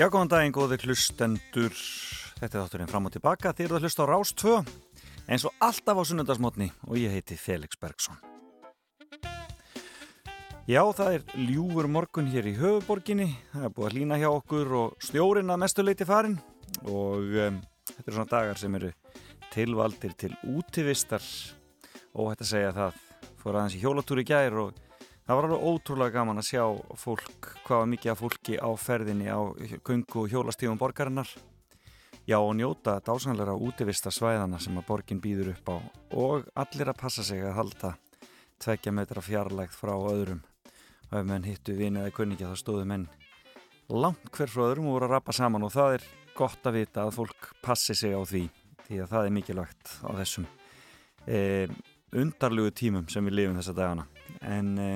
Já, góðan daginn, góðir hlustendur. Þetta er þátturinn fram og tilbaka. Þið eru að hlusta á Rás 2, eins og alltaf á sunnundasmotni og ég heiti Felix Bergsson. Já, það er ljúfur morgun hér í höfuborginni. Það er búið að lína hjá okkur og stjórin að mestuleiti farin og um, þetta eru svona dagar sem eru tilvaldir til útivistar og þetta segja það fór aðeins í hjólatúri gær og það var alveg ótrúlega gaman að sjá fólk, hvað var mikið af fólki á ferðinni á gungu og hjólastífum borgarinnar? Já og njóta dásanleira útivista svæðana sem að borgin býður upp á og allir að passa sig að halda tvekja metra fjarlægt frá öðrum. Og ef menn hittu vinið eða kunningi þá stóðu menn langt hver frá öðrum og voru að rappa saman og það er gott að vita að fólk passi sig á því því að það er mikilvægt á þessum e, undarlugu tímum sem við lifum þessa dagana. En e,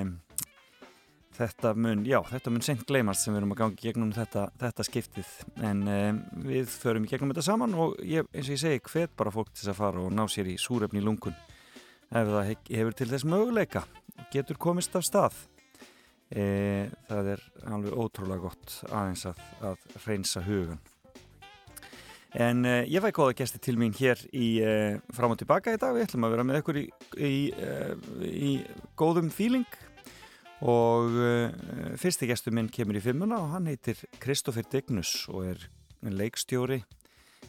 þetta mun, já, þetta mun sent gleymast sem við erum að gangi gegnum þetta, þetta skiptið. En e, við förum í gegnum þetta saman og ég, eins og ég segi hvet bara fólk til þess að fara og ná sér í súrefni í lungun. Ef það hefur til þess möguleika getur komist af stað. E, það er alveg ótrúlega gott aðeins að, að reynsa hugun en e, ég fæ góða gæsti til mín hér í e, fram og tilbaka í dag. Við ætlum að vera með ykkur í, í, í góðum fíling og fyrsti gæstu minn kemur í fimmuna og hann heitir Kristófur Dignus og er leikstjóri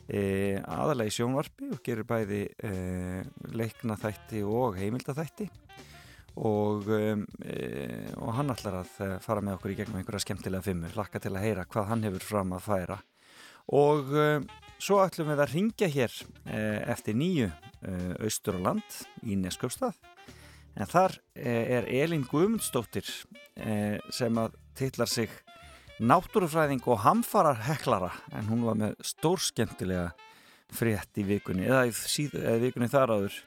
aðalega í sjónvarpi og gerir bæði leikna þætti og heimilda þætti og, um, og hann ætlar að eh, fara með okkur í gegnum einhverja skemmtilega fimmu, hlakka til að heyra hvað hann hefur fram að færa. Og svo ætlum við að ringja hér eftir nýju austur á land í Neskjöpstað en þar er Elin Guðmundsdóttir sem að tillar sig náttúrufræðing og hamfarar heklara en hún var með stórskemmtilega frétt í vikunni eða í síð, vikunni þar áður.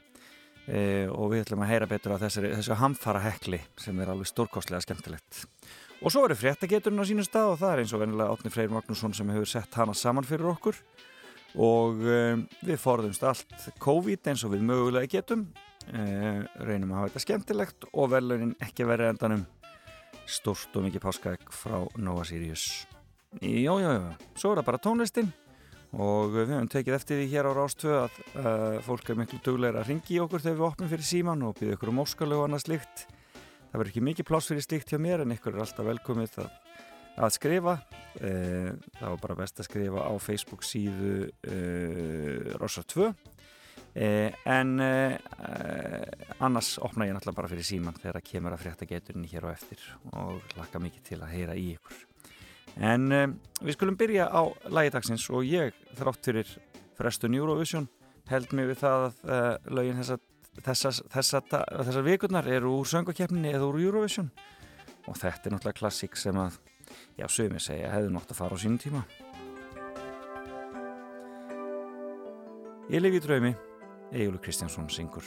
E, og við ætlum að heyra betur á þessari, þessu hamfara hekli sem er alveg stórkostlega skemmtilegt. Og svo eru fréttageturinn á sínum stað og það er eins og venilega Átni Freyr Magnússon sem hefur sett hana saman fyrir okkur. Og e, við forðumst allt COVID eins og við mögulega getum, e, reynum að hafa þetta skemmtilegt og velunin ekki verið endanum. Stórst og mikið páskaegg frá Nova Sirius. Jójójó, svo er það bara tónlistin. Og við höfum tekið eftir því hér á Rástvö að uh, fólk er miklu dugleira að ringi í okkur þegar við opnum fyrir síman og býða ykkur um óskalögu og annað slikt það verður ekki mikið pláss fyrir slikt hjá mér en ykkur er alltaf velkomið að, að skrifa. Uh, það var bara best að skrifa á Facebook síðu uh, Rástvö en annars opna ég náttúrulega bara fyrir síman þegar það kemur að frétta geturinn hér á eftir og laka mikið til að heyra í ykkur. En um, við skulum byrja á lægidagsins og ég þrátt fyrir frestun Eurovision held mig við það að uh, lögin þessar þessa, þessa, þessa vikurnar eru úr söngakefninni eða úr Eurovision. Og þetta er náttúrulega klassík sem að já, sögum ég segja, hefðu nátt að fara á sínum tíma. Ég lifi í draumi Egilur Kristjánsson syngur.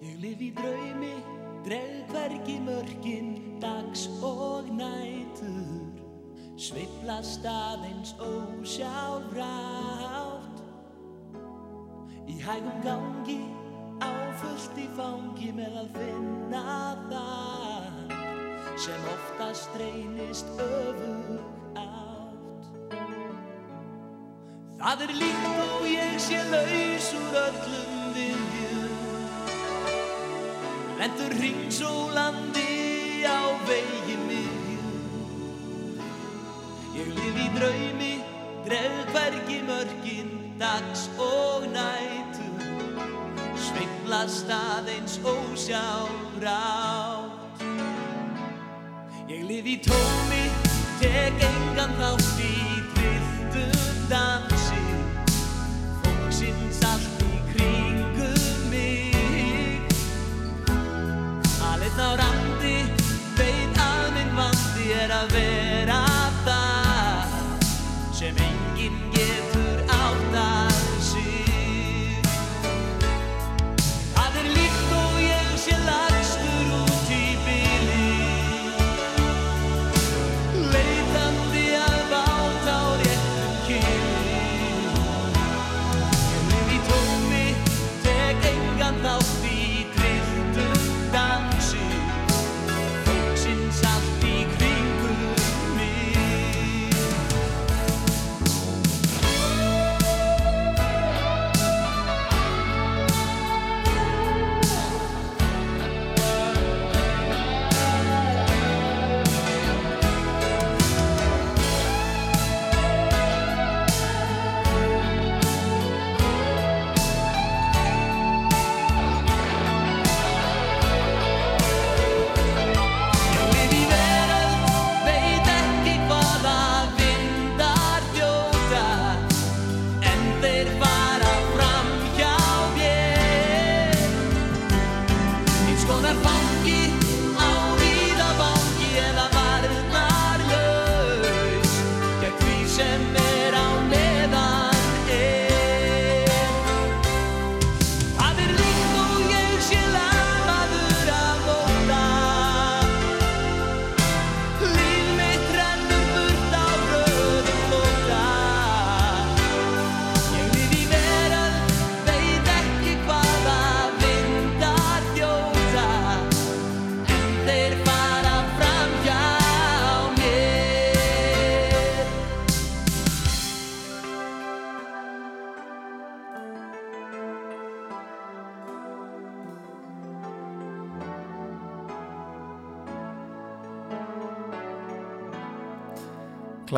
Ég lifi í draumi Dreg hvergi mörgin dags og nætur. Sveiplast aðeins ósjálfrátt. Í hægum gangi Áfullt í fangi með að finna það Sem oftast reynist öfug Það er líkt og ég sé laus úr öllum viljum Lendur ringsólandi á vegi miðjum. Ég lif í draumi, dref hvergi mörgin dags og nætur. Sveiflast aðeins ósjálfrátt. Ég lif í tómi, tek engan þátt í trilltum dansi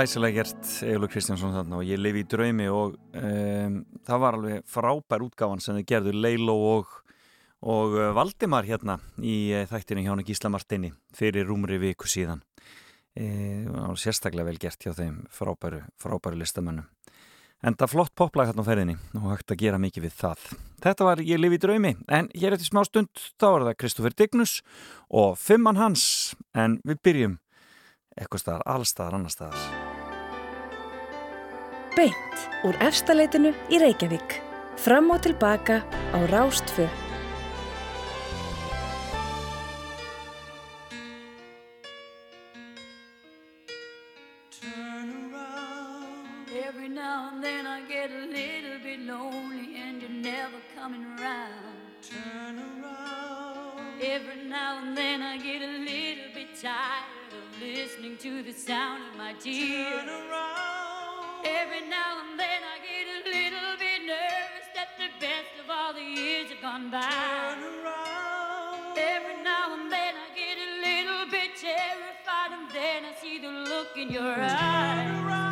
Glæsilega gert Egilur Kristjánsson þarna og ég lifi í draumi og um, það var alveg frábær útgáfan sem þið gerðu Leilo og, og uh, Valdimar hérna í uh, þættinu hjá Gísla Martini fyrir rúmri viku síðan. E, og sérstaklega vel gert hjá þeim frábæru, frábæru listamönnum. En það flott poplag hérna á ferðinni og hægt að gera mikið við það. Þetta var Ég lifi í draumi en hér eftir smá stund þá er það Kristófur Dignus og Fimmann Hans en við byrjum eitthvað staðar, allstaðar, annar staðar Beint úr efstaleitinu í Reykjavík fram og tilbaka á Rástfö Every now and then I get a little bit lonely and you're never coming around. Turn around. Every now and then I get a little bit tired of listening to the sound of my tears. Turn around. Every now and then I get a little bit nervous that the best of all the years have gone by. Turn around. Every now and then I get a little bit terrified and then I see the look in your eyes.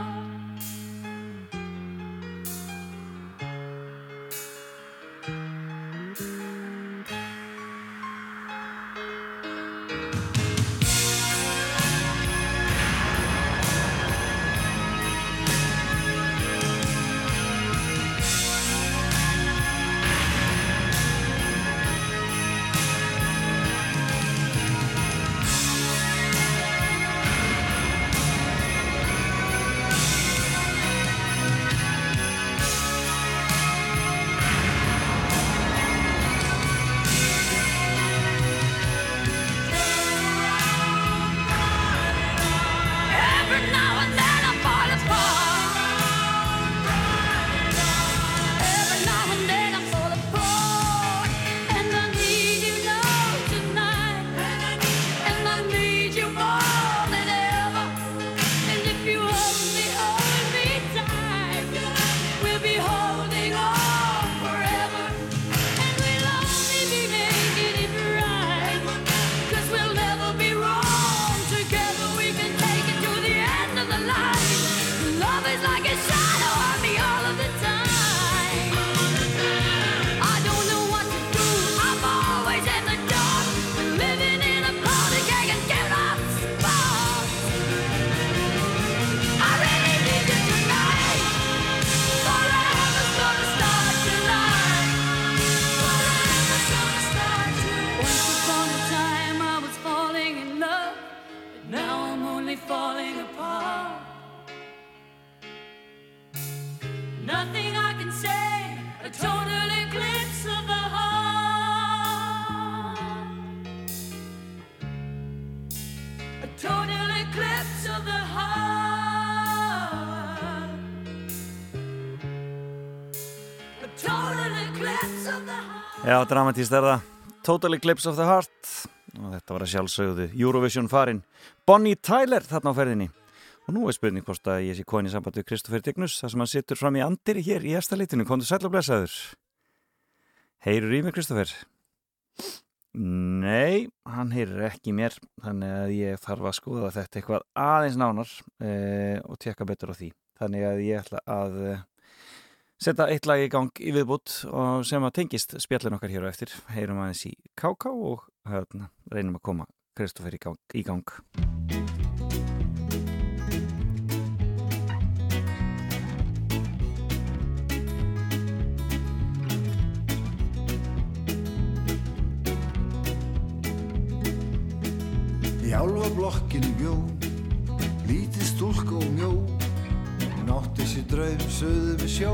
Já, dramatíst er það Total Eclipse of the Heart og þetta var að sjálfsögðu Eurovision farin Bonnie Tyler þarna á ferðinni Og nú er spurning hvort að ég sé koni í samband við Kristoffer Dignus, þar sem hann situr fram í andiri hér í efstaleitinu. Komdu sæll og blessaður. Heyrur í mig, Kristoffer? Nei, hann heyrir ekki mér, þannig að ég þarf að skoða þetta eitthvað aðeins nánar eh, og tekka betur á því. Þannig að ég ætla að eh, setja eitt lag í gang í viðbútt og sem að tengist spjallin okkar hér á eftir. Heyrum aðeins í KK og hérna, reynum að koma Kristoffer í gang. Í gang. Í álfa blokkinu bjó, lítið stúlk og mjó, hún átti sér draum söðu við sjó,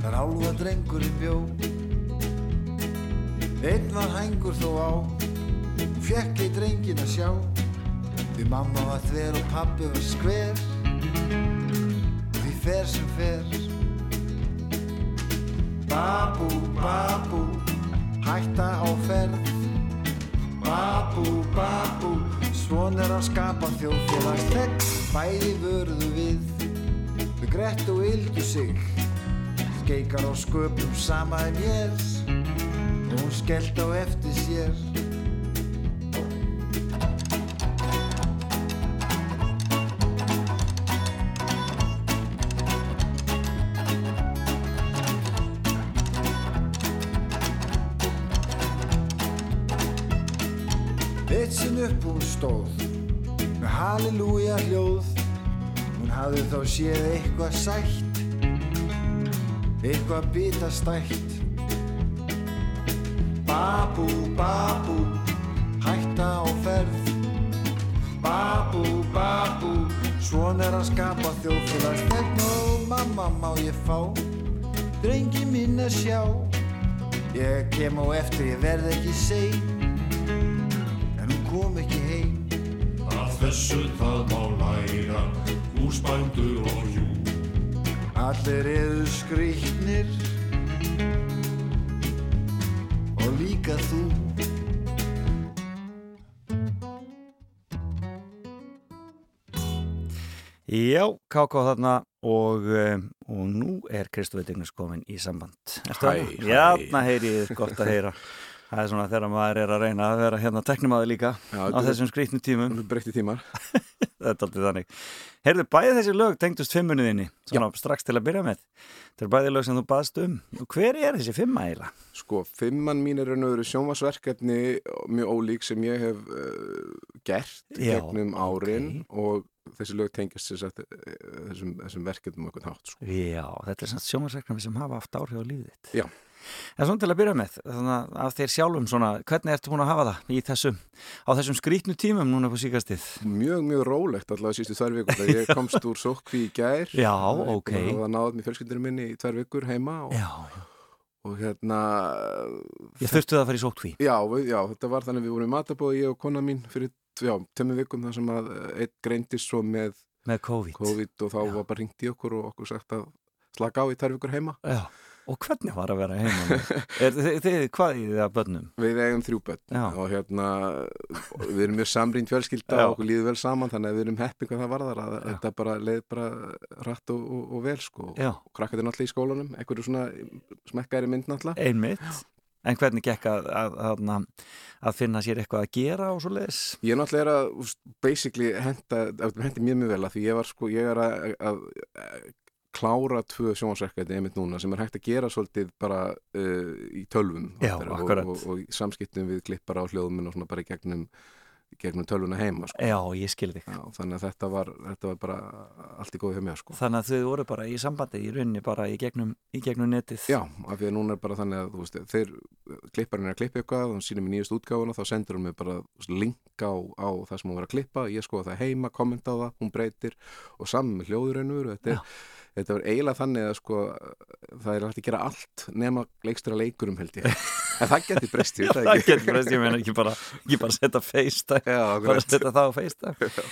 þar álfa drengurinn bjó. Einn var hængur þó á, hún fekk ei drengin að sjá, því mamma var þver og pappi var skver, því fer sem fer. Babú, babú, hætta á ferð, Babú, babú, svon er að skapa þjóðfélagslegg Bæði vörðu við, við grett og yldu sig Skeikar á sköpum sama en ég hún skellt á eftir sér Eitt sinn upp hún stóð. Með halleluja hljóð. Hún hafði þá séð eitthvað sætt. Eitthvað bitastætt. Babú, babú hætta á ferð. Babú, babú svon er að skapa þjóðfélagstegn og mamma má ég fá? Drengi minn að sjá. Ég kem á eftir, ég verð ekki sein þessu það má læra húsbændur og hjú. allir eru skrýtnir og líka þú Já, KK þarna og, um, og nú er Kristofur Dignus komin í samband. Ertu Hæ, hæ. Játna heyri ég gott að heyra. Það er svona þegar maður er að reyna að vera hérna teknimaður líka Já, á þessum skrýtnu tímum. breytti tímar Þetta er aldrei þannig. Heyrðu, bæði þessi lög tengdust fimmunniðinni, svona strax til að byrja með. Þetta er bæði lög sem þú baðst um. Og hver er þessi fimma eiginlega? Sko, fimmann mín er raun og veru sjónvarsverkefni mjög ólík sem ég hef uh, gert Já, gegnum árin og þessi lög tengjast sem sagt, eh, þessum, þessum verkefnum okkur hátt sko. Já, þetta er svona sjónvarsverknami sem hafa haft áhrif á lífið þitt. Já. En svona til að byrja með, þannig að þér sjálfum svona, hvernig ertu búin að hafa það í þessum, á þessum skrýtnu tímum núna på síkastið? Mjög, mjög rólegt allavega sístu tvær vikur þegar ég komst úr sókví í gær Já, ok. Það náði mér fjölskyldinu minni í tvær vikur heima og, Já, og hérna ég þurftu það að fara í sótkví. Já, já, þetta var þannig að við vorum í matabóði ég og kona mín fyrir já, tömmu vikum þar sem að eh, einn greindist svo með Með COVID. COVID og þá Já. var bara ringt í okkur og okkur sagt að slaka á í tvær vikur heima. Já, og hvernig var að vera heima? er, þið, hvað í það að bönnum? Við eigum þrjú börn Já. og hérna við erum mjög samrýnd fjölskylda og okkur líður vel saman þannig að við erum heppið hvað það varðar að Já. þetta bara leið bara rætt og, og, og vel sko. Já, Og krakkat er náttúrulega í skólanum, einhverju svona smekkæri mynd náttúrulega. einmitt. En hvernig gekk að, að, að, að finna sér eitthvað að gera og svo leiðis? Ég náttúrulega er að basically henda, hendi mjög mjög vel að því ég var sko, ég er að klára tvö sjónvarsverkefni einmitt núna sem er hægt að gera svolítið bara uh, í tölvum Já, og, og, og, í samskiptum við klippara á hljóðum og svona bara í gegnum, í gegnum tölvuna heima sko. Já, ég skil þig. Já, þannig að þetta var, þetta var bara allt í góði hjá mér sko. Þannig að þau voru bara í sambandi í rauninni bara í gegnum, í gegnum netið. Já, af því að núna er bara þannig að veist, þeir klipparinn er að klippa eitthvað og sýnir mér nýjast útgáfuna þá sendur hún mér bara þú veist, link á, á það sem hún var að klippa ég skoða það heima, kommenta á það, hún breytir og saman með hljóðurennur þetta, er- þetta var eiginlega þannig að sko það er hægt að gera allt nema leikstur að leikurum held ég. En það ég veit það það getur breyst, ég meina ekki bara, ekki bara setja Já, bara setja það á FaceTime.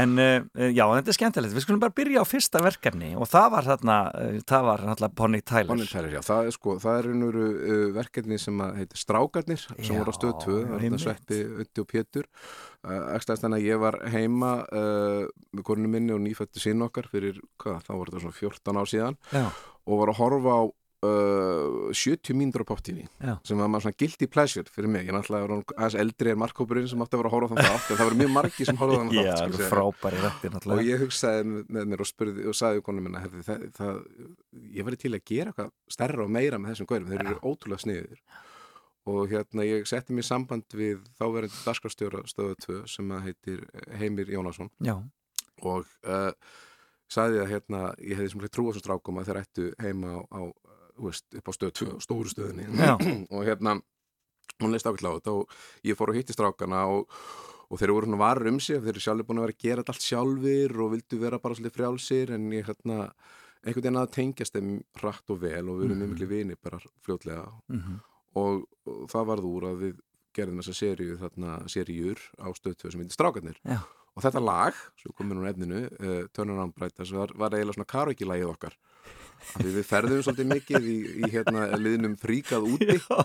En uh, já, þetta er skemmtilegt. Við skulum bara byrja á fyrsta verkefni og það var þarna, uh, það var náttúrulega Bonnie Tyler. Bonnie Tyler, já, það er sko, það er einhverju uh, verkefni sem að heitir Strákarnir sem Já, voru á stöð 2, það var einmitt. þetta Sveppi, Ötti og Pétur Ekstast þannig að ég var heima uh, með korinu minni og nýfættu sín okkar fyrir, hvað, þá var þetta svona 14 ár síðan já, og var að horfa á uh, 70 mínútur á poptíni Já. sem var maður svona guilty pleasure fyrir mig, ég náttúrulega var aðeins eldri en markkópurinn sem átti að vera að horfa á þann þátt en það voru mjög margi sem horfa á þann já þátt sko, frábæri rættir og náttúrulega ég hugsaði með, mér og spurði og sagði konu minna hefði, það, það, ég væri til að gera eitthvað stærra og meira með þessum gaurum, þeir eru ótrúlega sniður og hérna ég setti mér samband við þáverandi dagskrafstjóra stöðu 2 sem að heitir Heimir Jónasson. Já, og uh, sagði að hérna ég hefði sem sagt trú á þessum strákum að þeir ættu heima á, á þú veist, upp á stöð 2, stóru stöðinni. Og hérna hún leist ákveðlega á þetta og ég fór og hitti strákana og, og þeir eru voru svona varir um sig þeir eru sjálfur búin að vera að gera allt sjálfir og vildu vera bara svolítið frjálsir en ég hérna einhvern veginn að tengjast þeim hratt og vel og við erum mjög miklu vini bara fljótlega. Mhm, og, og það varð úr að við gerðum þessa seríu þarna seríur á stöð 2 sem heitir Strákarnir. Já, og þetta lag, svo komið nú efninu uh, Turn Around Bright, þess var, var eiginlega svona karaoke-lagið okkar við ferðum svolítið mikið í, í hérna, liðnum fríkað úti. Já,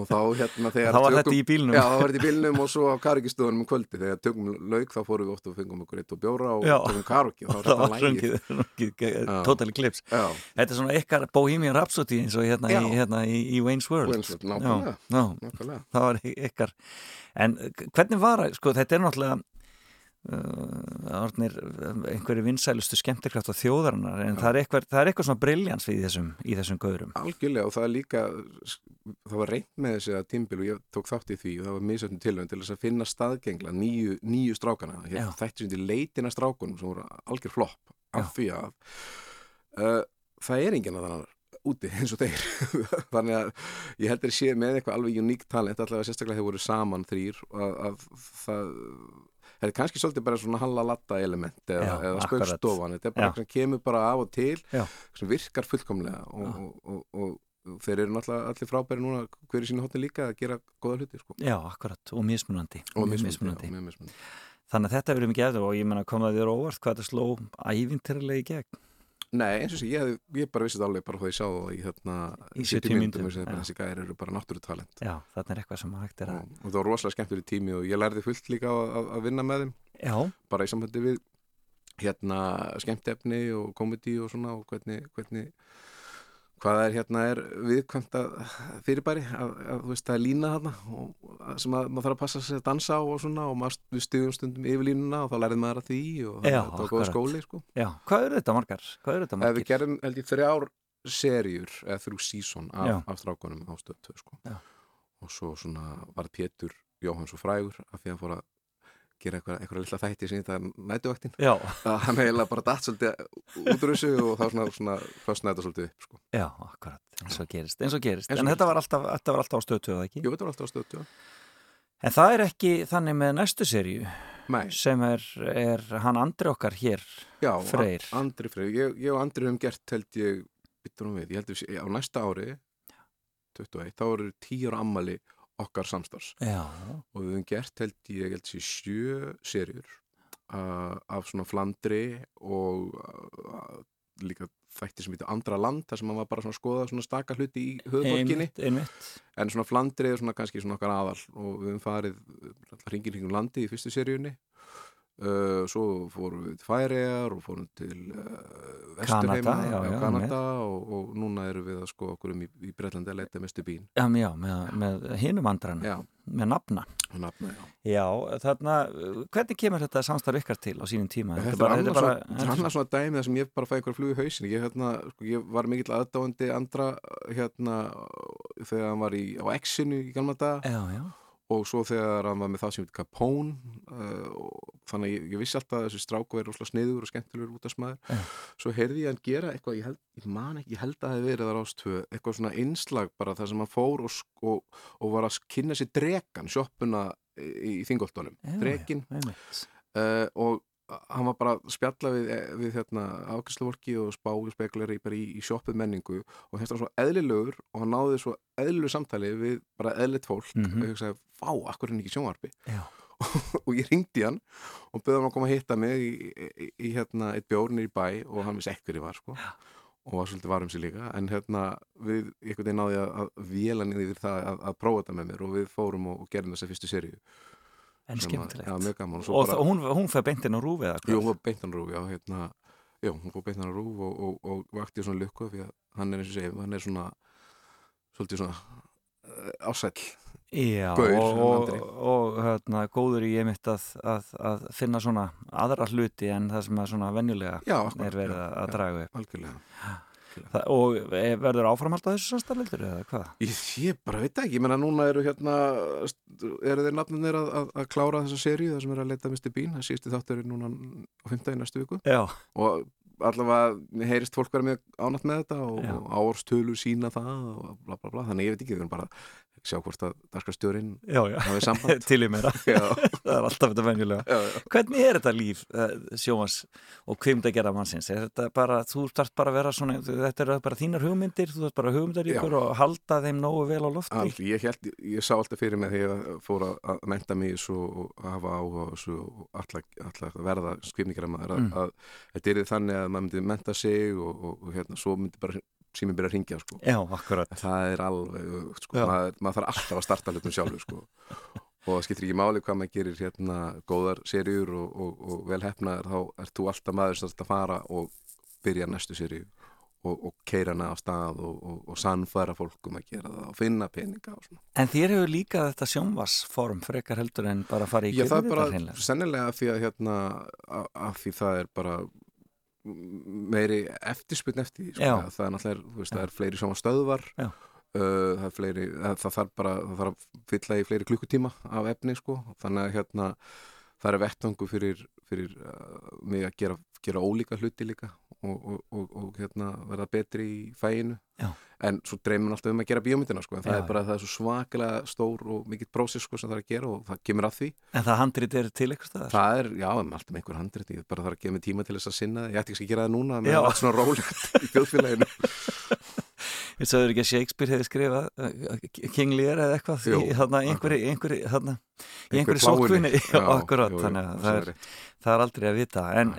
og þá hérna þegar þá var þetta í bílnum. Já, þá var þetta í bílnum og svo á karaoke-stöðunum um kvöldi þegar tökum lauk þá fórum við ofta og fengum okkur eitt og bjóra og Já. tökum karaoke og þá var þetta totally clips Já, þetta er svona ykkar Bohemian Rhapsody eins og hérna, í, hérna í, í Wayne's World. Wayne's World, nákvæmlega. það var ykkar. En uh, hvernig var, sko, þetta er náttúrulega einhverju vinsælustu skemmtikraft á þjóðarinnar en það er, eitthvað, það er eitthvað svona briljans í þessum, í þessum gaurum Algjörlega og það er líka það var reynd með þessi að tímbil og ég tók þátt í því og það var misöfnum tilvæm til þess að finna staðgengla nýju, nýju strákana Já. Hér, þætti sem til leitina strákunum sem voru algjör flopp af Já. því að uh, það er enginn að þannig úti eins og þeir þannig að ég heldur að sé með eitthvað alveg uníkt talent allavega sérstaklega þeir voru saman þrýr að, að það þetta er kannski svolítið bara svona halla-latta element eða, Já, eða spaukstofan þetta er bara eitthvað sem kemur bara af og til sem virkar fullkomlega og, og, og, og þeir eru náttúrulega allir frábæri núna hver í sínu hóttin líka að gera góða hluti sko. já, akkurat, og mismunandi. Og Mjög mismunandi, já, mismunandi. þannig að þetta verður mikið eftir og ég menna kom það þér óvart hvað þetta sló ævintirlega í gegn Nei, eins og sé, ég, ég bara vissi þetta alveg bara hvað ég sá það í, hérna, Í 70 mínútum, þessi, já. þessi gæðir eru bara náttúrutalent. Já, þarna er eitthvað sem hægt er að og, og það var rosalega skemmtileg tími og ég lærði fullt líka að, að vinna með þeim. Já, bara í sambandi við hérna skemmtefni og komedi og svona og hvernig, hvernig hvað er hérna er viðkvæmt að fyrirbæri að, að þú veist er lína þarna og, að- sem að maður þarf að passa sig að dansa og svona og maður við stuðum stundum yfir línuna og þá lærið maður að því og það Já, það var góð skóli sko. já, hvað eru þetta margar? hvað eru þetta Ef við gerum held ég þrjár serjur eða þrjú sísón af, af strákunum á stöð 2 sko. Já. og svo svona var Pétur Jóhann svo frægur af því að hann fór að gera eitthvað, eitthvað lilla þætti sem þetta nætuvaktin já, að hann eiginlega bara datt svolítið út úr þessu og þá svona, svona föstnaði þetta svolítið upp sko. já, akkurat, eins og gerist eins og gerist, og en þetta var alltaf, þetta var alltaf á stöðtöðu, ekki? Jú, þetta var alltaf á stöð 2 En það er ekki þannig með næstu Nei, sem er, er hann andri okkar hér já, Freyr. Andri Freyr, ég, ég og Andri höfum gert held ég, byttur hún við, ég held sé- á næsta ári 21, þá eru tíu ára ammali okkar samstars Já, og við höfum gert held ég, held sér sjö serjur uh, af svona Flandri og uh, líka þætti sem heitir Andra land þar sem maður var bara svona skoða svona staka hluti í einmitt en svona Flandri er svona kannski svona okkar aðal og við höfum farið hringin hringum landi í fyrstu seríunni uh, svo fórum við til Færiðar og fórum til uh, Vesturheima Kanada, já, já, Kanada og, og núna erum við að skoða okkur um í, í Breitlandi að leita mestu bín Já, já með, með hinum andran með nafna. Nafna, já. Þarna, hvernig kemur þetta samstarf ykkar til á sínum tíma? Þetta er annars bara, svona, þetta svona dæmi þar sem ég bara fæ einhver flug í hausin ég, hérna, sko, ég var mikill aðdáandi andra hérna, þegar hann var í, á X-inu í gamla dag Já, já, og svo þegar hann var með það sem heit Capone uh, og þannig að ég, ég vissi alltaf að þessi stráku er rosalega sniður og skemmtilegur út af smaður Já. svo heyrði ég hann gera eitthvað ég, held, ég man ekki, ég held að það hefði verið þar ástöð eitthvað svona einslag bara þar sem hann fór og, og, og var að kynna sér drekan sjoppuna í, í þingoltunum já drekin já, einmitt. uh, og hann var bara að spjalla við, við hérna, ákvæmslufólki og spá og spekuleri í, í sjoppuð menningu og var svo eðlilegur og hann náði svo eðlilegu samtali við bara eðlitt fólk Mhm. og fá, akkur er hann ekki sjónvarpi og ég ringdi hann og bauði hann að koma að hitta mig í, í, í hérna, eitt bjórnir í bæ og hann vissi ekki hver ég var sko. og var svolítið varum sér líka en hérna við einhvern veginn náði að, að véla niður yfir það að, að prófa þetta með mér og við fórum og, og gerðum þessa fyrstu seríu En skemmtilegt. Gaman Og, svo og hún, hún fær beintin á rúfi eða Jú, hvað? hún var beintan rúf, já, hérna Já, hún fór beintan rúf og, og, og vakti svona lukku því að hann er eins og segja, hann er svona svolítið svona uh, ásæll Já, Gaur, og, og, og hérna, góður í ég mitt að, að, að finna svona aðra hluti en það sem er svona venjulega Já, er verið að, að draga upp. Og e, verður áframhald á þessu samstarleitur eða hvað? Ég, ég bara veit ekki, ég menna núna eru hérna eru þeir nafnir að, að, að klára þessa seríu það sem er að leita Mr. Bean, það síðusti þáttur er núna á 15. næstu viku Já, og allavega heyrist fólk vera mjög ánætt með þetta og, árstölu sína það og bla bla bla, þannig ég veit ekki, við erum bara að sjá hvort að já, hafið samband til í meira. Það er alltaf þetta venjulega. já, já. Hvernig er þetta líf uh, sjómas og kvimda gera mannsins? Er þetta bara, þú þarf bara að vera svona, þetta eru bara þínar hugmyndir, þú þarf bara hugmyndaríkur og halda þeim nógu vel á lofti? Allt, ég, held, ég sá alltaf fyrir mig þegar ég fór að, að menta mig og hafa áhuga og alltaf, verða skvimningaramaður að, Mm. að þetta er þannig að maður myndi menta sig og, og, og hérna, svo myndi bara síminn byrja að ringja sko. Já, akkurat. það er alveg, sko. Maður, maður þarf alltaf að starta hlutum sjálfur sko. og það skiptir ekki máli hvað maður gerir hérna góðar serjur og, og, og vel hefnaður þá ert þú alltaf maður sem að fara og byrja næstu serju og, og keira hana á stað og, og, og sannfæra fólk um að gera það og finna peninga og svona. En þér hefur líka þetta sjónvarsform frekar heldur en bara fara í Já, það er bara hreinlega. sennilega því að hérna að því það er bara meiri eftirspunn eftir því, sko. Það er náttúrulega, veist, það er fleiri svona stöðvar uh, það er fleiri það, það þarf bara, það þarf að fylla í fleiri klukkutíma af efni, sko, þannig að hérna það er vettvangu fyrir, fyrir uh, mig að gera, gera ólíka hluti líka og, og, og, og hérna verða betri í fæinu Já. en svo dreymir maður alltaf um að gera bíómyndina sko, en það Já, er bara það er svo svakalega stór og mikill prósess sko, sem það er að gera og það kemur að því En það handrit er til eitthvað staðar? Það er, já, um allt með einhver handrit ég bara þarf að gefa mig tíma til þess að sinna það ég ætti ekki að gera það núna, með Já. allt svona rólegt í þjóðfélaginu Ég sagður ekki að Shakespeare hefði skrifað uh, King Lear eða eitthvað Jú, í þarna einhverju, einhverju, þarna, í Einhver einhverju plágunni. sótkvinni jú, þannig að það er það er aldrei að vita. En,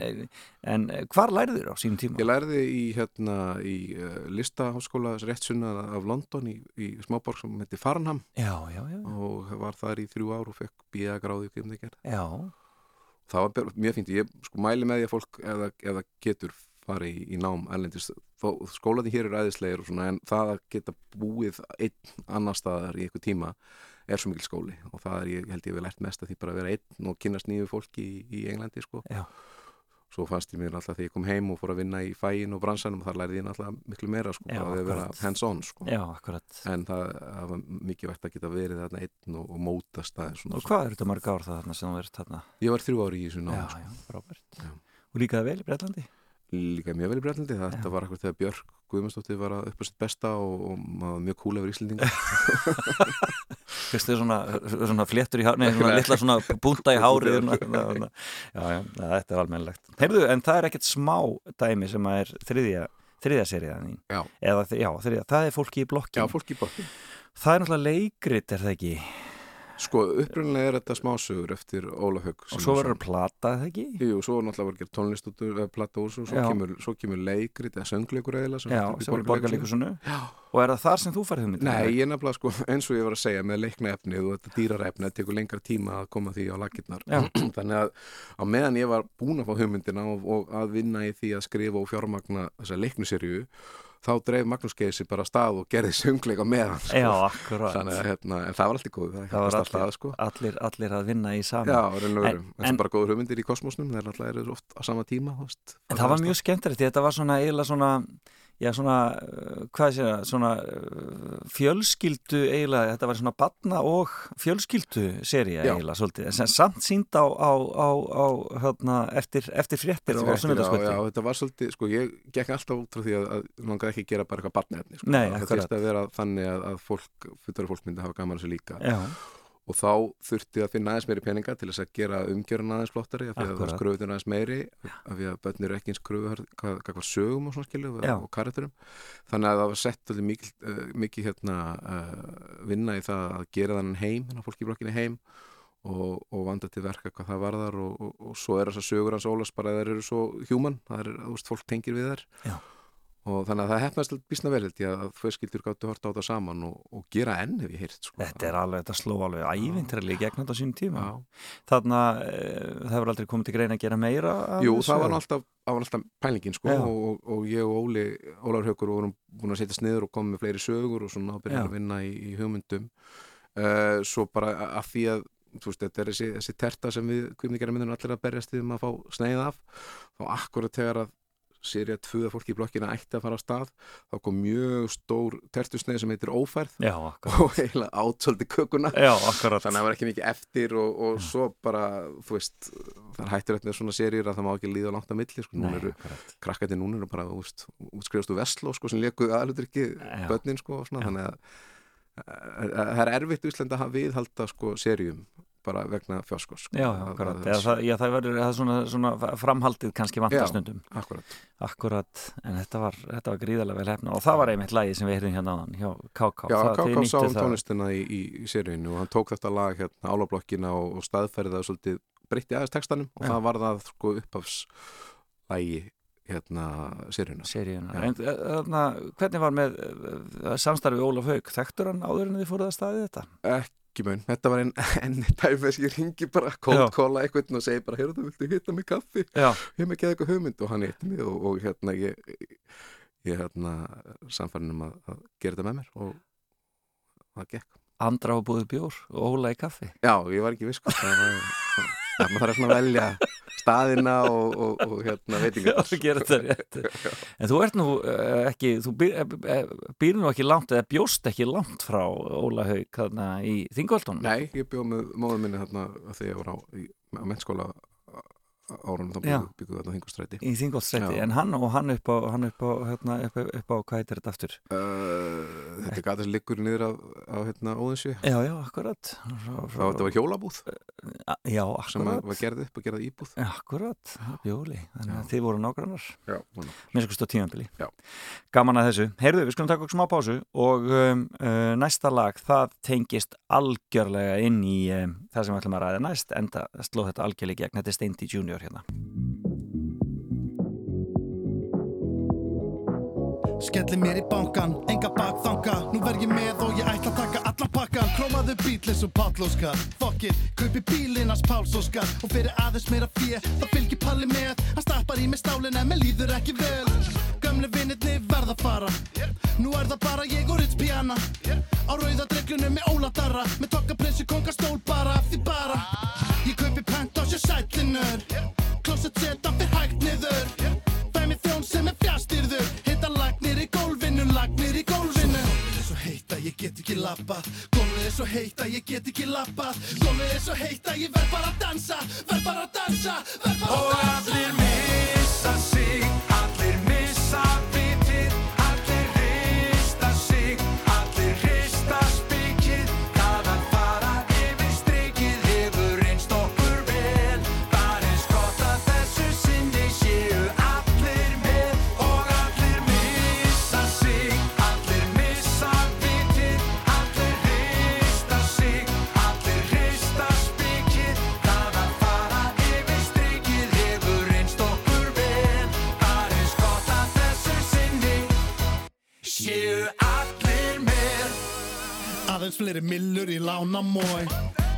en hvar lærður á sínum tíma? Ég lærði í, hérna, í uh, listaháskóla réttsunna af London í, í smáborg sem heiti Farnham. Já, já, já, og var þar í þrjú ár og fekk bíða gráði um það gerð já, það var mjög fínt, ég sko mæli með því að fólk eða, eða getur fari í, í nám erlendis, skólandi hér er æðislegir og svona, en það að geta búið einn annar staðar í eitthvað tíma er svo mikil skóli og það er, ég held ég vel lært mest að því bara að vera einn og kynast nýju fólki í, í Englandi sko. Já. svo fannst ég mér alltaf þegar ég kom heim og fór að vinna í fæin og bransanum og þar lærði ég alltaf miklu meira sko, Já, að vera akkurat. hands on sko. já, en það, það var mikið vægt að geta verið þarna einn og, og mótast það svona, Og hvað eru þetta mörg ár það þarna sem þú verður þarna? ég var þrjú ári í þessu námi sko. Og líka það vel í Breitlandi? Líka mjög vel í Breitlandi þetta var akkur þegar Björk Guðmundsdóttir var að upp á sitt besta og, og maður mjög cool yfir Íslendinga Fyrstu svona, svona fléttur í hárni, svona litla svona búnta í hárið svona, svona, svona. Já, já, na, þetta er almennilegt. Heyrðu, en það er ekkert smá dæmi sem að er þriðja, þriðja seriðan þín? Já. Eða, já, þriðja, það er fólki í blokkin Já, fólk í bóttin Það er náttúrulega leikrit, er það ekki? Sko, upprunnilega er þetta smásögur eftir Óla Haug Og svo verður plata, það ekki? Jú, svo er náttúrulega gera tónlist úr eða platta úr svo, svo kemur, svo kemur leikrit eða söngleikur eða sem Já, sem er borgarleikusinu Já. Og er það þar sem þú færð hugmyndir? Nei, ég nefnilega sko, eins og ég var að segja með leikna efnið og þetta dýrar efnið, það tekur lengra tíma að koma því á lakirnar. Þannig að á meðan ég var búin að fá hugmyndina og, og að vinna í því að skrifa og fjármagna þessa leiknuserju, þá dreif Magnús Geisi bara stað og gerði söngleik á meðan. Sko. Já, að hérna, en það var alltaf góð, það Það var alltaf allir, sko. allir, allir að vinna í saman Já. En- En, bara góður hugmyndir í kosmosnum, þeir alltaf eru oft á sama tíma. veist. En það var mjög skemmtilegt, því þetta var svona eiginlega svona, já svona, uh, hvað sé það, svona uh, fjölskyldu eiginlega, þetta var svona batna og fjölskyldu seria Já. eiginlega svolítið, en sem samt sínd á, á, á, á hérna, eftir, eftir fréttir og Já, já, þetta var svolítið, sko, ég gekk alltaf út frá því að, að langaði ekki að gera bara eitthvað barnefni, sko. Nei, það akkurat. þurfti að vera þannig að, að fólk, fullari fólk myndi hafa gaman að þessu líka Já, og þá þurfti að finna aðeins meiri peninga til þess að gera umgjörun aðeins flottari af því að það skröfuður aðeins meiri af því að börn eru ekki eins skröfuhar hvað, hvað, sögum og svona skilju og karakterum. Þannig að það var sett alveg mikil, uh, mikið hérna uh, vinna í það að gera þannig heim þannig að fólki í blokkinni heim og, og vanda til verka hvað það varðar og, og, og svo er þessar sögur hans Ólafs bara að þær eru svo human það er, þú veist, fólk tengir við þær. Já. Og þannig að það hefnast bísna vel held ég að fjölskyldur gáttu horta á þetta saman og, og gera enn hef ég heyrt sko. Þetta er alveg, þetta sló alveg ævintrali gegn þetta sínum tíma. Já. Þarna, e, það hefur aldrei komið til greina að gera meira af Jú, það var alltaf, það alltaf pælingin sko og, og, og ég og Óli, Ólafur Haukur vorum búin að setjast niður og koma með fleiri sögur og svona og byrja Já. að vinna í, í hugmyndum uh, svo bara að því að þú veist, þetta er þessi, þessi terta sem við kvimningarinn myndum allir að berjast við um að fá sneið af þá akkurat þegar að serið tvöða fólki í blokkina ætti að fara á stað. Þá kom mjög stór tertusneið sem heitir ófærð. Já, og eiginlega átsöldi kökuna. Já, þannig að það var ekki mikið eftir og, og svo bara, þú veist það er hættur eftir svona seríur að það má ekki líða langt að milli, sko, núna eru krakkandi núna eru bara, þú veist, útskrifast úr Vestló, sko, sem leku aðlutur ekki börnin, sko, svona, þannig að að- að það er erfitt í Íslandi að viðhalda, sko, seríum bara vegna fjáskos, sko Já, Að- akkurat. að- Eða, það, já, það verður það er svona, svona framhaldið kannski Já. vantastundum. Akkurat, Akkurat, en þetta var, þetta var gríðarlega vel hefna og það var einmitt lagið sem við heyrðum hérna áðan hjá KK. já, það, Káká sá um það. tónlistina í, í, í seríunu og hann tók þetta lag hérna álablokkina og, og staðferði það svolítið breytti aðeins textanum og Já. það var það, sko, upphafslægi hérna Seríuna. Já. En eh, þarna, hvernig var með uh, samstarfi Ólaf Haug? Þekktur hann áður en þið fóruð að staði þetta? ekki mun, þetta var einn enn dæmi þess að ég ringi bara cold calla eitthvað og segi bara, heyrðu, viltu hitta mig kaffi Já. ég hef ekki eitthvað hugmynd og hann hitti mig og, og hérna ég, ég hérna samfærin um að, að gera þetta með mér og það gekk Andra á búið bjór og Óla í kaffi. já, ég var ekki viss það var, það, maður þarf svona velja staðina og, og, og hérna veitingar Já, gera þetta rétt. En þú ert nú uh, ekki, þú býr, uh, býr nú ekki langt eða bjóst ekki langt frá Óla Haug þarna í Þingoltunum. Nei, ég bjóð með móðum minni þarna þegar ég var á, í, á mennskóla árunum þá Já. bygguðu bygguðu þarna hingustræti Í Þingolstræti, Já. en hann og hann upp á, hann upp á, hérna, upp, upp á, hvað heitir þetta aftur? Uh, þetta er gata sem liggur niður á, hérna Óðinsvi Já, já, akkurat. þetta var hjólabúð Já, sem að- akkurat. var gerð upp og gerð íbúð Já, Akkurat, bjóli, þannig að Já. þið voru nágrannar Já, minnst okkur stóð tímabili Já. Gaman að þessu, heyrðu, við skulum taka okkur smá pásu og um, uh, næsta lag það tengist algjörlega inn í um, það sem við ætlum að ræða næst enda sló þetta algjörlega gegn, þetta er Steindi Junior hérna Skelli mér í bankan, enga bakþanga Nú verð ég með og ég ætla að taka allan pakkan Krómaðu bílis og Pállóskar Fuck it, kaupi bílinn hans Páls Óskar. Og fyrir aðeins meira fjö, það fylgir Palli með. Hann stappar í mig stálin en mér líður ekki vel. Gömlu vinnirni verð að fara. Nú er það bara ég og Ritz Piana. Á rauða dreglunum með Óla Darra. Með tokka prinsu kongastól bara af því bara. Ég kaupi penthouse og sætlinur. Klósett setan fyrir hægt niður. Mér þjón sem er fjastýrður lagnir í gólfinu. Gólfið er svo heitt að ég get ekki lappa Gólfið er svo heitt að ég get ekki lappa Gólfið er svo heitt að ég verð bara að dansa. Verð bara að dansa, verð bara að dansa. Og allir missa sig, allir missa séu allir með. Aðeins fleiri millur í lána mói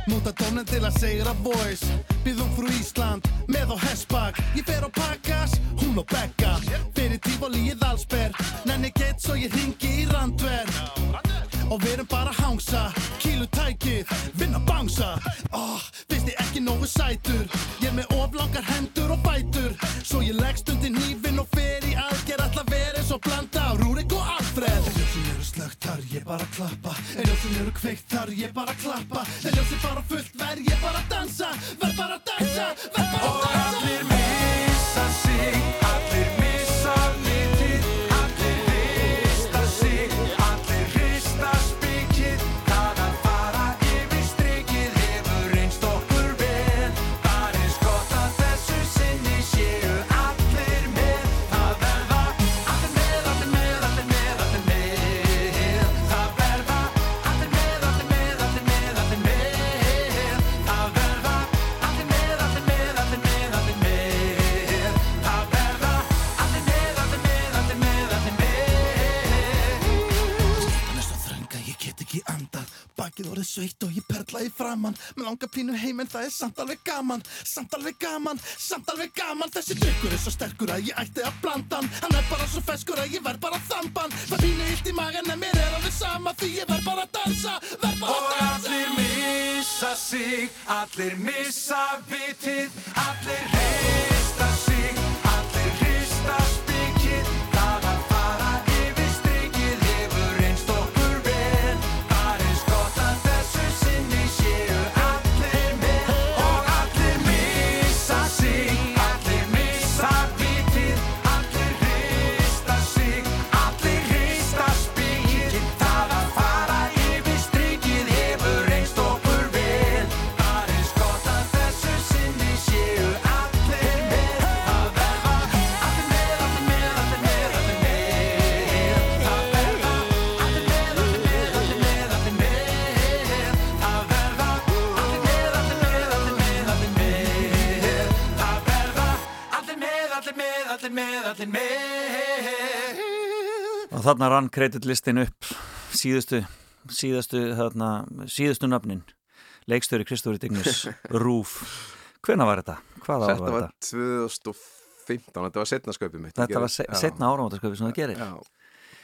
Múta dónin til að segra voice Býðum frú Ísland með á hessbak Ég fer á pakkas, hún á bekka Fyrir tífóli í Þalsber Nenni gett svo ég ringi í Randver. Og við erum bara hangsa. Kílu tækið, vinna bangsa. Oh, Finnst ég ekki nógu sætur? Ég er með oflangar hendur og bætur Svo ég leggst undir hnífin og fer í aðgerð. Alla verið svo blanda ég bara klappa. En ljósin eru kveikt þar ég bara klappa. En ljósin bara fullt verð ég bara dansa. Verð bara að dansa, verð bara að dansa bakið orðið sveitt og ég perla í framann Með langa pínu heim en það er samt alveg gaman. Samt alveg gaman, samt alveg gaman. Þessi drikkur er svo sterkur að ég ætti að blanda hann. Hann er bara svo feskur að ég verð bara að þamba hann Það pínu illt í magan en mér er alveg sama Því ég verð bara að dansa, verð bara að dansa. allir missa sig, allir missa vitið, allir hrista sig, allir með, allir með. Og þarna rann kreditlistin upp síðustu, síðustu, þarna, síðustu nöfnin. Leikstöri Kristóri Dignus, Rúf. Hvena var þetta? Hvaða ár Þetta var var þetta? 2015, þetta var setna sköpið mitt Þetta var setna áramótasköpi sem það gerir. Já,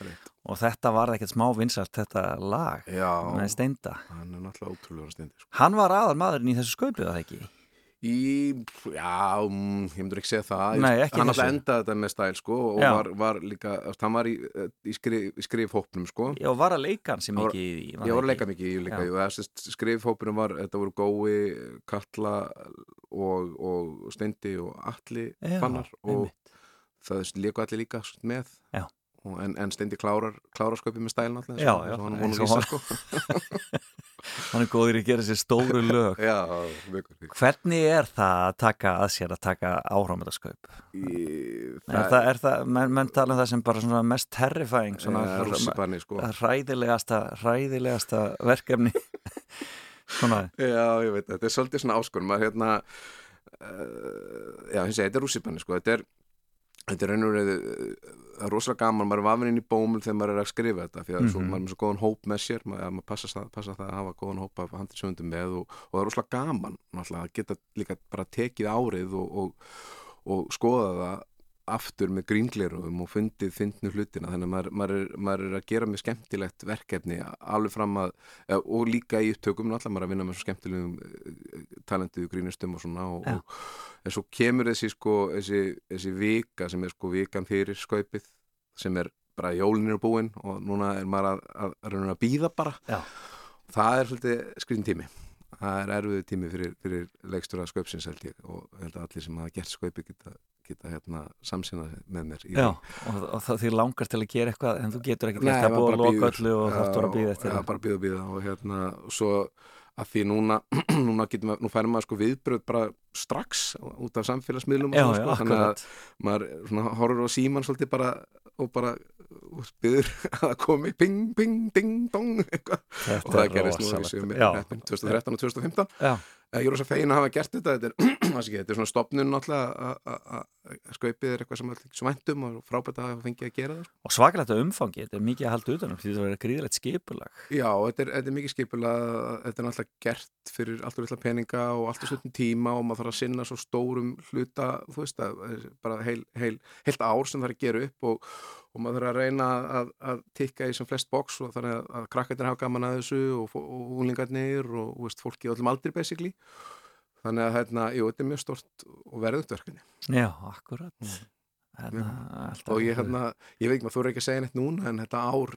rétt. Og þetta var ekkert smá vinsalt, þetta lag Já, með steinda. hann er náttúrulega ótrúlega stendi sko. Hann var aðal maðurinn í þessu sköpið, það ekki? Í, já, mm, ég myndur ekki segja það Nei, ekki Hann alltaf endaði þetta með stæl sko og Já. var, var líka, hann var í, í, skrif, í skrifhópnum sko Já, var að leika hann sem ekki í það var að leika mikið í líka Já. skrifhópurinn var, þetta voru Gói, Katla og, og Steindi og Atli Já, Fannar og einmitt. það leiku allir líka með Já. og, en, en Steindi klárar, klárar sköpið með stælin alltaf Já, já, hann eins og vísa sko Hann er góður í að gera sér stóru lög. Já, Hvernig er það að taka að sér að taka áramöndasköp? Í- Er það, er það, menn, menn tala um það sem bara mest terrifying, svona rússipanni, sko. hræðilegasta, hræðilegasta verkefni. svona, Já, ég veit, þetta er svolítið svona áskonum að hérna uh, já, ég segi, þetta er rússipanni sko, þetta er þetta er reyði það er rosalega gaman, maður er vafinn inn í bómul þegar maður er að skrifa þetta, því að svo, Mhm. maður er með svo góðan hóp með sér, maður, maður passa, passa það að hafa góðan hóp af handlisöndum með og, og það er rosalega gaman, að geta líka bara tekið árið og, og, og skoða það aftur með grínglerum og fundið fyndnu hlutina þannig að maður, maður, er, maður er að gera með skemmtilegt verkefni alveg fram að og líka í upptökum náttúrulega maður er að vinna með svo skemmtilegum eh, talentuðu grínustum og svona og, Já. og, en svo kemur þessi sko þessi, þessi vika sem er sko vikan fyrir skaupið sem er bara jólin er búin og núna er maður að, að, að, að býða bara Já. það er svolítið skriðin tími það er erfiðu tími fyrir, fyrir leikstura skaupsins held ég og held að allir sem hafa gert skaupið geta, geta hérna samsynað með mér í já, og, og það því langar til að gera eitthvað en þú getur ekki gert að búa að loka öllu og bara að býða eftir Já, bara býða og býða og hérna og svo að því núna núna, getum, við- nú færum maður sko viðbröð bara strax út af samfélagsmiðlum Já, svona, já, sko, þannig að maður svona, horfur á síman svolítið bara og bara og byður að komi ping, ping, ding, dong eitthvað. Þetta og það er gerist nú heppin 2013 og 2015 Já. Ég er rosa fegin að hafa gert þetta þetta er, þetta er svona stopnun náttúrulega að- að að skaupið er eitthvað sem allir svæntum og frábært að hafa fengið að gera það sko. Og svakalegt að umfangi, þetta er mikið að halda utanum því það verður gríðilegt skipulag. Já, þetta er, þetta er mikið skipulega, þetta er náttúrulega gert fyrir allt og litla peninga og allt og stundum tíma og maður þarf að sinna svo stórum hluta, þú veist að bara heil, heil, heilt ár sem það er að gera upp og, og maður þarf að reyna að, að tikka í sem flest box og þannig að, að krakkarnir hafa gaman að þessu og, og og Þannig að hérna, jú, þetta er mjög stort og verðugt verkefni. Já, akkurat. Hérna, Og ég, hérna, ég veit ekki, maður þú ekki að segja neitt núna en þetta ár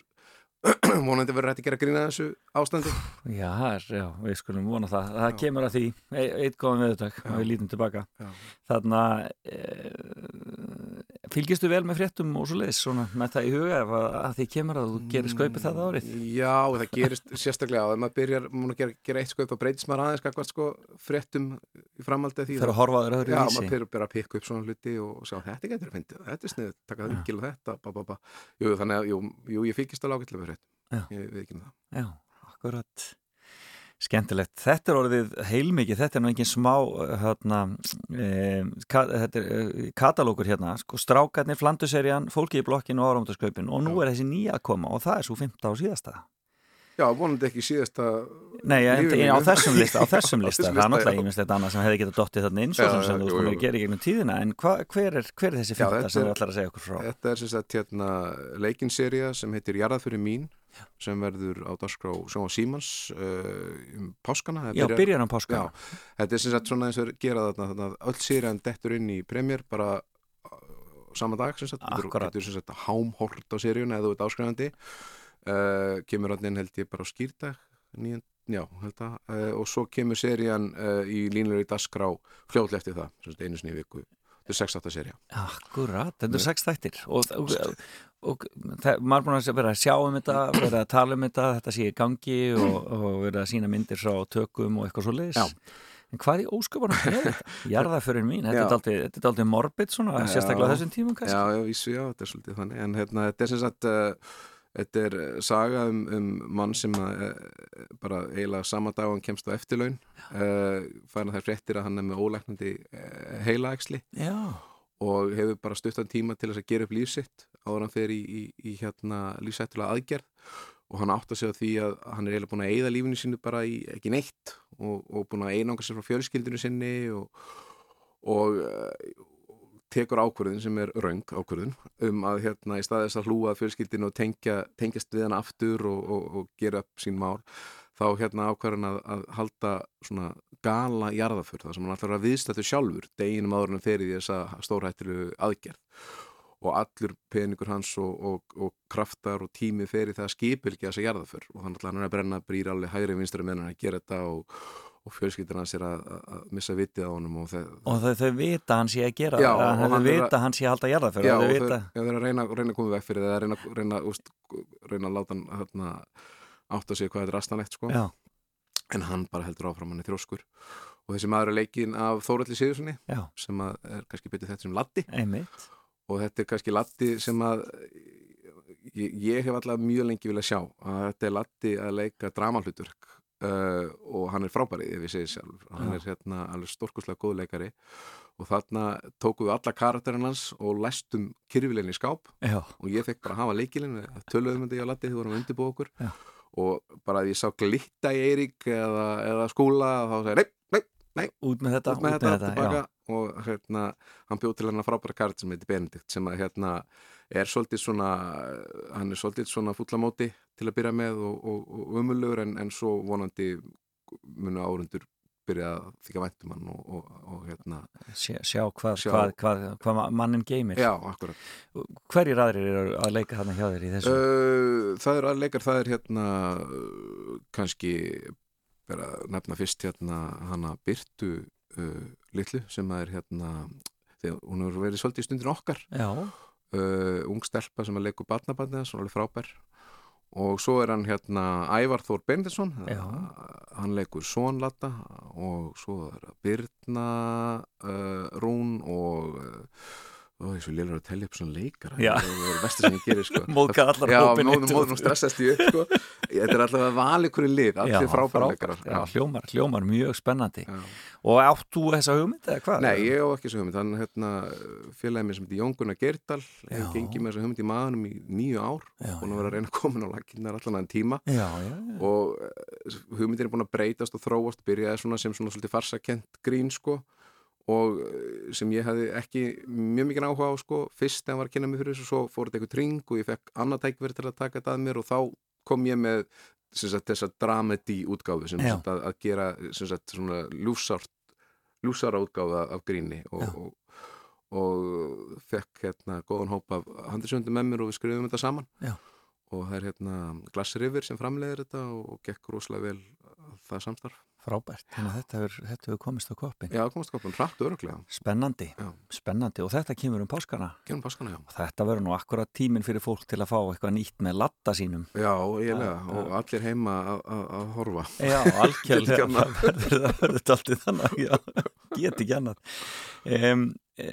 vonandi verður hægt að gera grína þessu ástandi. Já, já, við skulum vona það. Það kemur að því, eitt góðan viðutag og við lítum tilbaka. Já. Þarna, e, fylgistu vel með fréttum og svo leiðis svona með það í huga ef að, því kemur að þú gerir skaupið það árið? Já, það gerist sérstaklega á, ef maður byrjar að gera, gera eitt skaup og breytist maður aðeins kakvart sko fréttum í framhaldi af því Þegar að horfa þér öðru Já, vísi. maður byrjar að pikka upp svona hluti og sjá þetta getur að fyndið, þetta er sniðið, taka það vikil og þetta, ba, ba, ba. Jú, þannig að, jú, jú ég fylgist alveg ágætlega með Já. fréttum, um það. Já, akkurat. Skemmtilegt. Þetta er orðið heilmikið, þetta er nú engin smá hérna, e, ka, er e, katalókur hérna, sko strákarnir, flanduserjan, fólki í blokkinu og áramöndaskaupin og nú er þessi nýja að koma og það er svo 15 á síðasta. Já, vonandi ekki síðasta Nei, en, en á þessum lista, á þessum lista, það er náttúrulega ímislegt annað sem hefði getað dottið þarna svo Já, sem, sem þú að gera í gegnum tíðina, en hva, hver, er, hver er þessi Já, fyrta þetta sem þú ætlar að segja okkur frá? Þetta er sem sagt hérna leikinserja sem heitir Jarðað fyrir mín sem verður á dagskrá Sjóma Símans uh, um páskana. Já, byrjar á páska. Já, þetta er sem sagt svona eins og er gera þarna, þarna öll serjan dettur inn í premjör bara uh, sama dag sem sagt, Akkurat. þetta er sem sagt hámhort á seríun eða þú ert áskrifandi. Uh, kemur hann inn held ég bara á skýrdag nýjön, já, held að uh, og svo kemur serían uh, í línlega í dagskrá fljóðlega eftir það, sem sagt einu sinni í viku þetta er 6-8 serja Akkurat, þetta er sex þættir. Og, og, og það, maður er búin að vera að sjá um þetta, vera að tala um þetta þetta sé í gangi og, og vera að sína myndir frá tökum og eitthvað svo leiðis Já. en hvað í ósköpunum er þetta? Jarðaförin mín, þetta er er daldið morbid svona, sérstaklega á þessum tímum kannski. Já, já, vísu, já, þetta er svolítið þannig. En hérna, þetta er sem sagt uh, þetta er eh, saga um, um mann sem að, uh, bara eiginlega sama dag hann kemst á eftirlaun uh, fæna þær fréttir að hann er með ólæknandi uh, heilaæksli og hefur bara stuttan tíma til þess að gera upp lífsitt áður hann fer í, í, í hérna lífsættulega aðgerð og hann átt að segja því að hann er eiginlega búin að eyða lífinu sínu bara í ekki neitt og, og búin að einanga sér frá fjölskyldinu sinni og, og tekur ákvörðin sem er raung ákvörðin um að hérna í staðis að hlúa að fjölskyldinu og tengja, tengjast við hann aftur og, og, og gera upp sín mál þá hérna ákvörðin að, að halda svona gala jarðaför það sem hann alltaf er að viðstættu sjálfur deginum áður en fer í þessa stórhættilu aðgerð. Og allur peningur hans og, og, kraftar og tími fer í það að skipilgja þessa jarðaför og þannig að hann er að brenna brýr alveg hægri vinstri meðan hann að gera þetta og, og fjölskyldur hans er að, að- að missa vitið á honum og þeir, og þau, þau vita að hann sé að gera Já, það, hann hann hefur er að- vita að að halda jarðaförin Já, þau vita, já, þeir eru að reyna, reyna að koma vekk fyrir það, að reyna, reyna, úst, reyna að láta hann hérna, átta sig hvað þetta er astanlegt sko. en hann bara heldur áfram hann er þróskur og þessi maður er leikinn af Þóralli Sigurssoni já, sem að er kannski betið þetta sem Latti einmitt. Og þetta er kannski Latti sem að ég, ég hef alltaf mjög lengi viljað sjá að þetta er Latti að leika dramalhuturk uh, og hann er frábærið ef ég segi sjálf, hann Já. er hérna alveg stórkurslega góð leikari. Og þarna tókum við alla karakterinn hans og læstum kyrfilegni í skáp. Já, og ég fekk bara að hafa leikilinn töluðum þetta ég á Latti þegar við vorum að undirbúa okkur. Já. og bara að ég sá glitta í Eirík eða, eða skúla þá sagði ég, nei, nei, út með þetta, út með þetta, tilbaka já, og hérna, hann bjóð til hennar frábæra kart sem heitir Benedikt sem að hérna er svolítið svona hann er svolítið svona fullamóti til að byrja með og, og, og umulugur en, en svo vonandi munu árundur byrja að þykja væntum hann og, og, og hérna sjá, sjá, hvað, Sjá. Hvað, hvað, hvað mannin geymir. Já, akkurat. Hverjir aðrir eru að leika þarna hjá þér í þessu? Uh, það er að leikar, það er hérna kannski vera nefna fyrst hérna hana Byrtu uh, litlu sem er hérna þegar hún hefur verið svolítið í stundin okkar. Já, uh, ung stelpa sem að leikur barnabarnið hún er alveg frábær og svo er hann hérna Ævar Þór Bendisson Já. hann leikur Sónlata og svo er Birna uh, Rún og uh, Ó, ég svo lélur að telja upp svona leikara Já. það er vestur sem ég gerir sko. Móðgað allar móðum, eitt og- móðum stressast ég upp sko. Þetta er alltaf að vala ykkur í lið, allir já, hljómar, hljómar mjög spennandi. Já. og átt þú þessa hugmynd eða hvað? Nei, ég á ekki þessu hugmynd, hann hérna félagið mér sem heitir Jón Gunnar Geirdal Já. hefur gengið með þessa hugmynd í maðunum í nýju ár búin að vera að reyna að koma á lakinnar allan aðeins tíma. Já, já, já. og eh, hugmyndin er búin að breytast og þróast byrjaði svona og eh, sem ég hefði ekki mjög mikið áhuga á sko fyrst þegar hann var að kynna mig fyrir þessu svo fór þetta eitthvað tring og ég fekk annað tækverð til að taka þetta að mér og þá kom ég með sagt, þessa dramedy útgáfu sem sagt, að, að gera sagt, svona ljúfsárt ljúfsára útgáfa af gríni og, Já. og, og fekk hérna góðan hóp af handisöndum með mér og við skrifum þetta saman Já. og það er hérna Glass River sem framleiðir þetta og, og gekk rosalega vel það samstarf. Frábært, þannig að þetta hefur, þetta hefur komist á koppin Já, komast koppin hratt öruglega. spennandi, Já, spennandi. Og þetta kemur um páskana. Genum páskana, já. og þetta verður nú akkurat tíminn fyrir fólk til að fá eitthvað nýtt með latta sínum. Já, eiginlega, Já, og allir heima að- horfa. Já, algjörlega. Það verður, verður alltaf þannig já, get ekki annað. Um, e,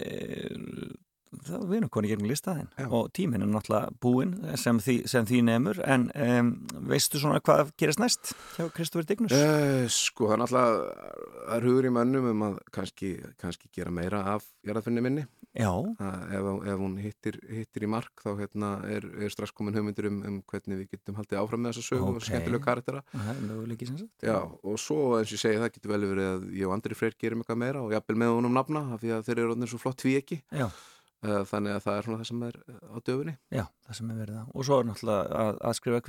þá við erum konið gegnum listaðin Já. og tíminn er náttúrulega búinn sem sem því nefnur en um, veistu svona hvað gerist næst hjá Kristofur Dignus? Uh, sko, það er náttúrulega það er hugur í mönnum um að kannski, kannski gera meira af jarðafinni minni. Ef, ef hún hittir, hittir í mark þá hérna, er, er strax komin hugmyndur um, um hvernig við getum haldið áfram með þessa sögum Ok. og skemmtilega karaktera er sagt. Já, og svo eins og ég segi það getur vel verið að ég og Andri Freyr gerum eitthvað meira og jafnvel með honum nafna af því að þeir eru orðin svo flott tví ekki Já, þannig að það er svona það sem er eh, á döfunni já, það sem er verið það og svo er náttúrulega að, að skrifa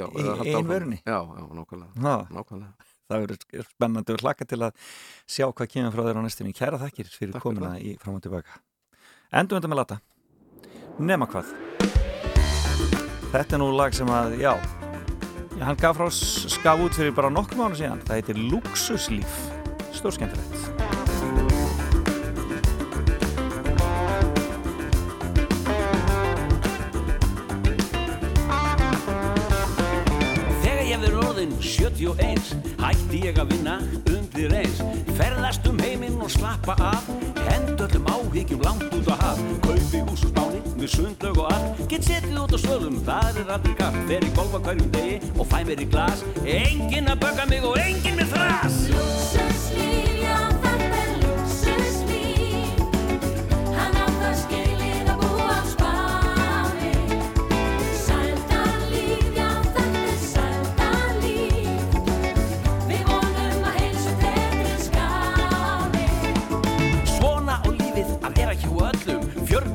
já, Í eða halda ein áfram. vörunni? Já, já, nákvæmlega, Ha, nákvæmlega. það verður spennandi og hlaka til að sjá hvað kemur frá þér á næstunni Kæra þakkir fyrir Takk fyrir komuna í fram og tilbaka Endum þetta með lata Nema hvað Þetta er nú lag sem að, já hann gaf frá skaf út fyrir bara nokkuð mánu síðan. Það heitir Luxuslíf. Stórskemmtilegt. Orðin 71 hætti ég að vinna undir eins. Ferðast um heiminn og slappa af. Hend öllum áhyggjum langt út á haf. Kaupi hús og spáni með sundlaug og allt. Get setið út á svölum, það er aldrei kapp fer í golfa hverjum degi og fæ mér í glas. Enginn að bögga mig og enginn með þras Lúksuslíf, já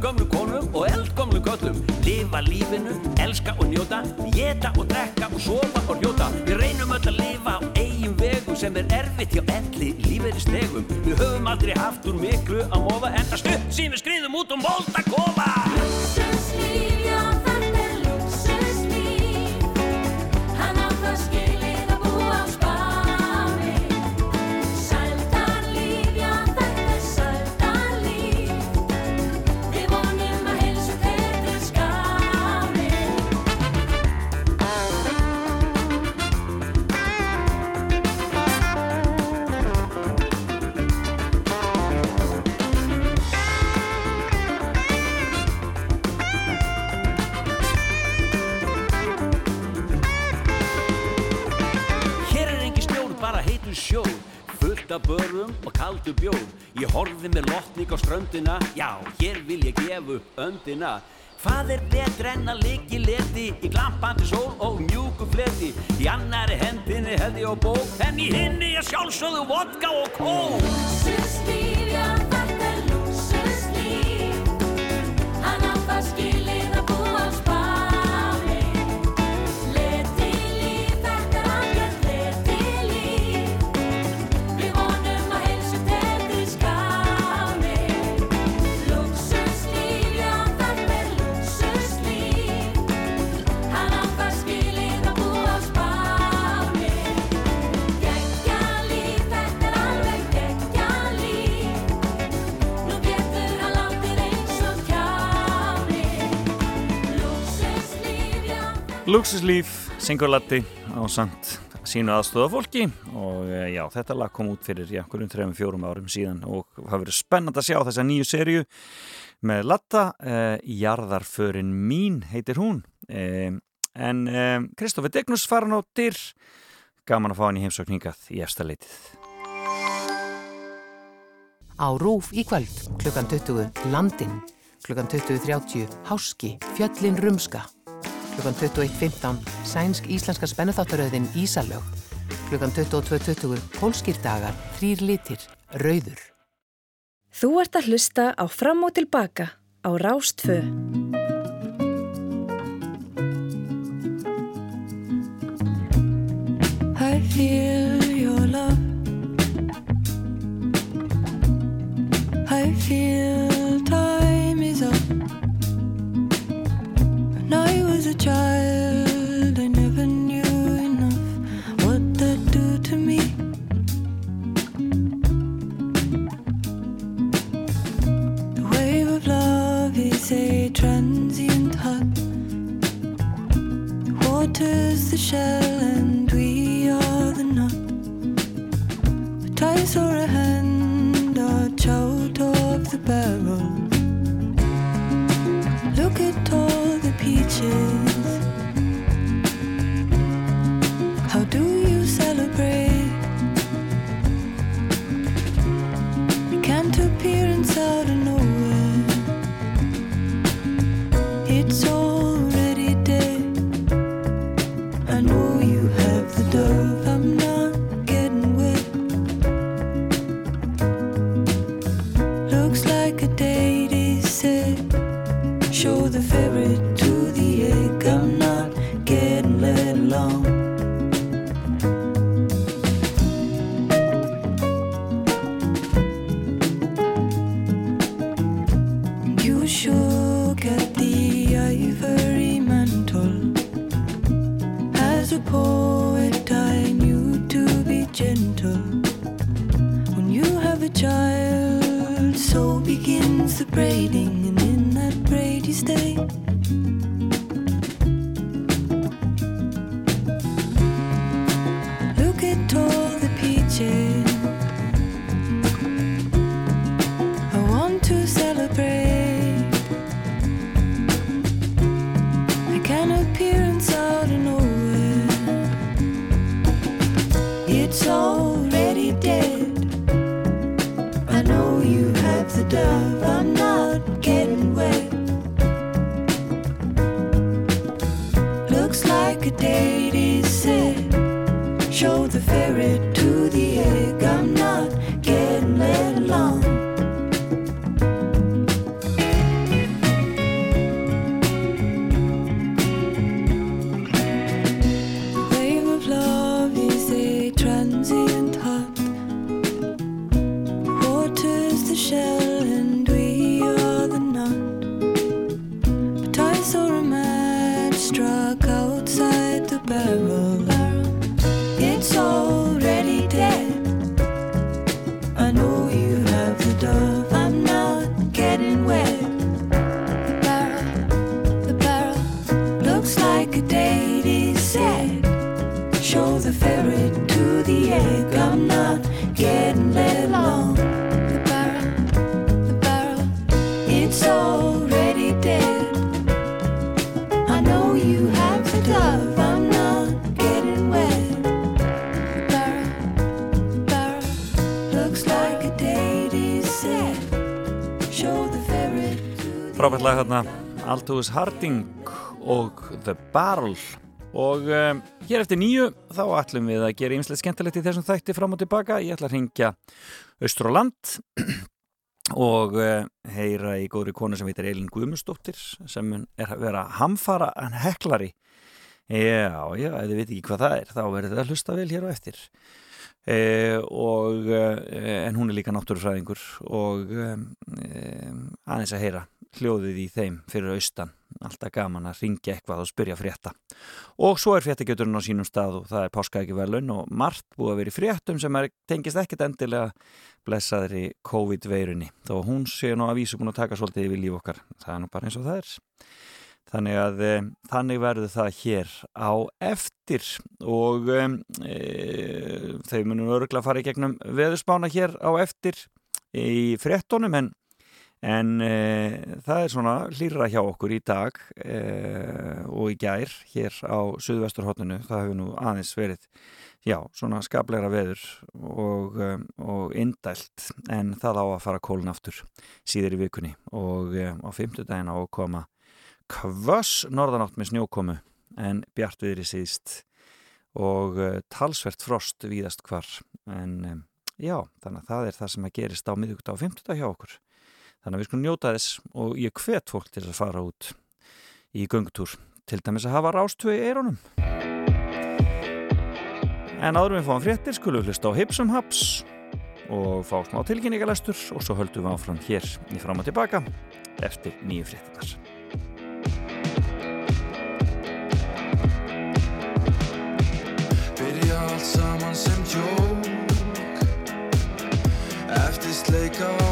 Fjörgömlu konum og eldgömlu köllum Lifa lífinu, elska og njóta Geta og drekka og sofa og hljóta. Við reynum öll að lifa á eigin vegum Sem er erfitt hjá elli lífeyri stegum Við höfum aldrei haft úr miklu að móða Enda stutt sem við skriðum út um volta Fullt af börum og kaldu bjór. Ég horfi með lotning á ströndina. Já, hér vil ég gefa upp öndina. Hvað er betra en að liggi leti Í glampandi sól og mjúku fleti? Í annari hendinni held ég á bók En í hinni ég sjálfsögðu vodka og kók. Lúksuslíf, já þetta er lúksuslíf Hann á það skilið Luxuslíf, singulatti á samt sínu aðstöða fólki. Og eh, já, þetta lag kom út fyrir já, hverjum þrejum fjórum árum síðan og það verið spennand að sjá þessa nýju serju með Latta, eh, Jarðarförin mín heitir hún. Eh, en eh, Kristoffer Degnus farin á dyr. Gaman að fá hann í heimsókningað í efsta leitið. Á RÚF í kvöld, klukkan 20, Landinn, klukkan 20.30, Háski, Fjöllin Rumska, klukkan 21.15, Sænsk-Íslenska spennuþáttaröðin Ísalög, klukkan 22.20, Pólskir dagar, Þrýr litir, Rauður. Þú ert að hlusta á Fram og Tilbaka á Rástfö. I feel your love. I feel was a child, I never knew enough what that do to me. The wave of love is a transient hug. The water's the shell and we are the nut. But I saw a hand dodge out of the barrel. Arcade 86 show the ferret Aldous Harding og The Barrel. Og um, hér eftir nýju þá ætlum við að gera ýmslega skemmtilegt í þessum þætti fram og tilbaka. Ég ætla að ringja austur á land og uh, heyra í góðri konu sem heitir Elin Guðmundsdóttir sem er að vera hamfara en heklari. Já, já, ef þið veit ekki hvað það er þá verður það að hlusta vel hér á eftir. Eh, og, eh, en hún er líka náttúrufræðingur og eh, aðeins að heyra hljóðið í þeim fyrir austan. Alltaf gaman að ringja eitthvað og spyrja frétta. Og svo er fréttakjöturinn á sínum stað og það er páskaækjuvelun og margt búið að vera í fréttum sem er, tengist ekkert endilega blessaður í COVID-veirunni. Þó hún sé nú að vísu búin að taka svolítið yfir líf okkar, það er nú bara eins og það er. Þannig að e, þannig verður það hér á eftir. Og e, þau munum örgulega að fara í gegnum veðurspána hér á eftir í frettónum en, en e, það er svona hlýra hjá okkur í dag e, og í gær hér á Suðvesturhóttinu, það hefur nú aðeins verið já, svona skapleira veður og, e, og indælt en það á að fara kólun aftur síður í vikunni. Og á fimmtudaginn á að koma kvöss norðanátt með snjókomu en bjart viðri síðst. Og talsvert frost víðast hvar. En já, þannig að það er það sem að gerist á miðugta á 50 hjá okkur þannig að við skulum njóta þess og ég hvet fólk til að fara út í göngutúr til dæmis að hafa rástöðu í eironum en áður við fáum fréttir skulum hlusta á Hipsum Haps og fá smá tilkynningalestur og svo höldum við áfram hér í fram og tilbaka eftir nýju fréttinar Byrja allt saman sem djók Eftir sleika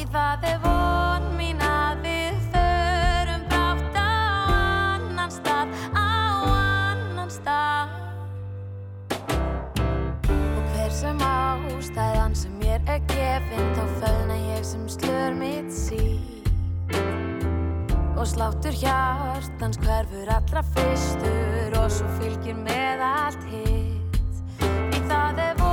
Í það er von mín að við förum brátt á annan stað, á annan stað. Og hver sem ástæðan sem mér er gefinn, þá fölna ég sem slur mitt sín. Og sláttur hjartans hverfur allra fyrstur og svo fylgir með allt hitt. Í það er von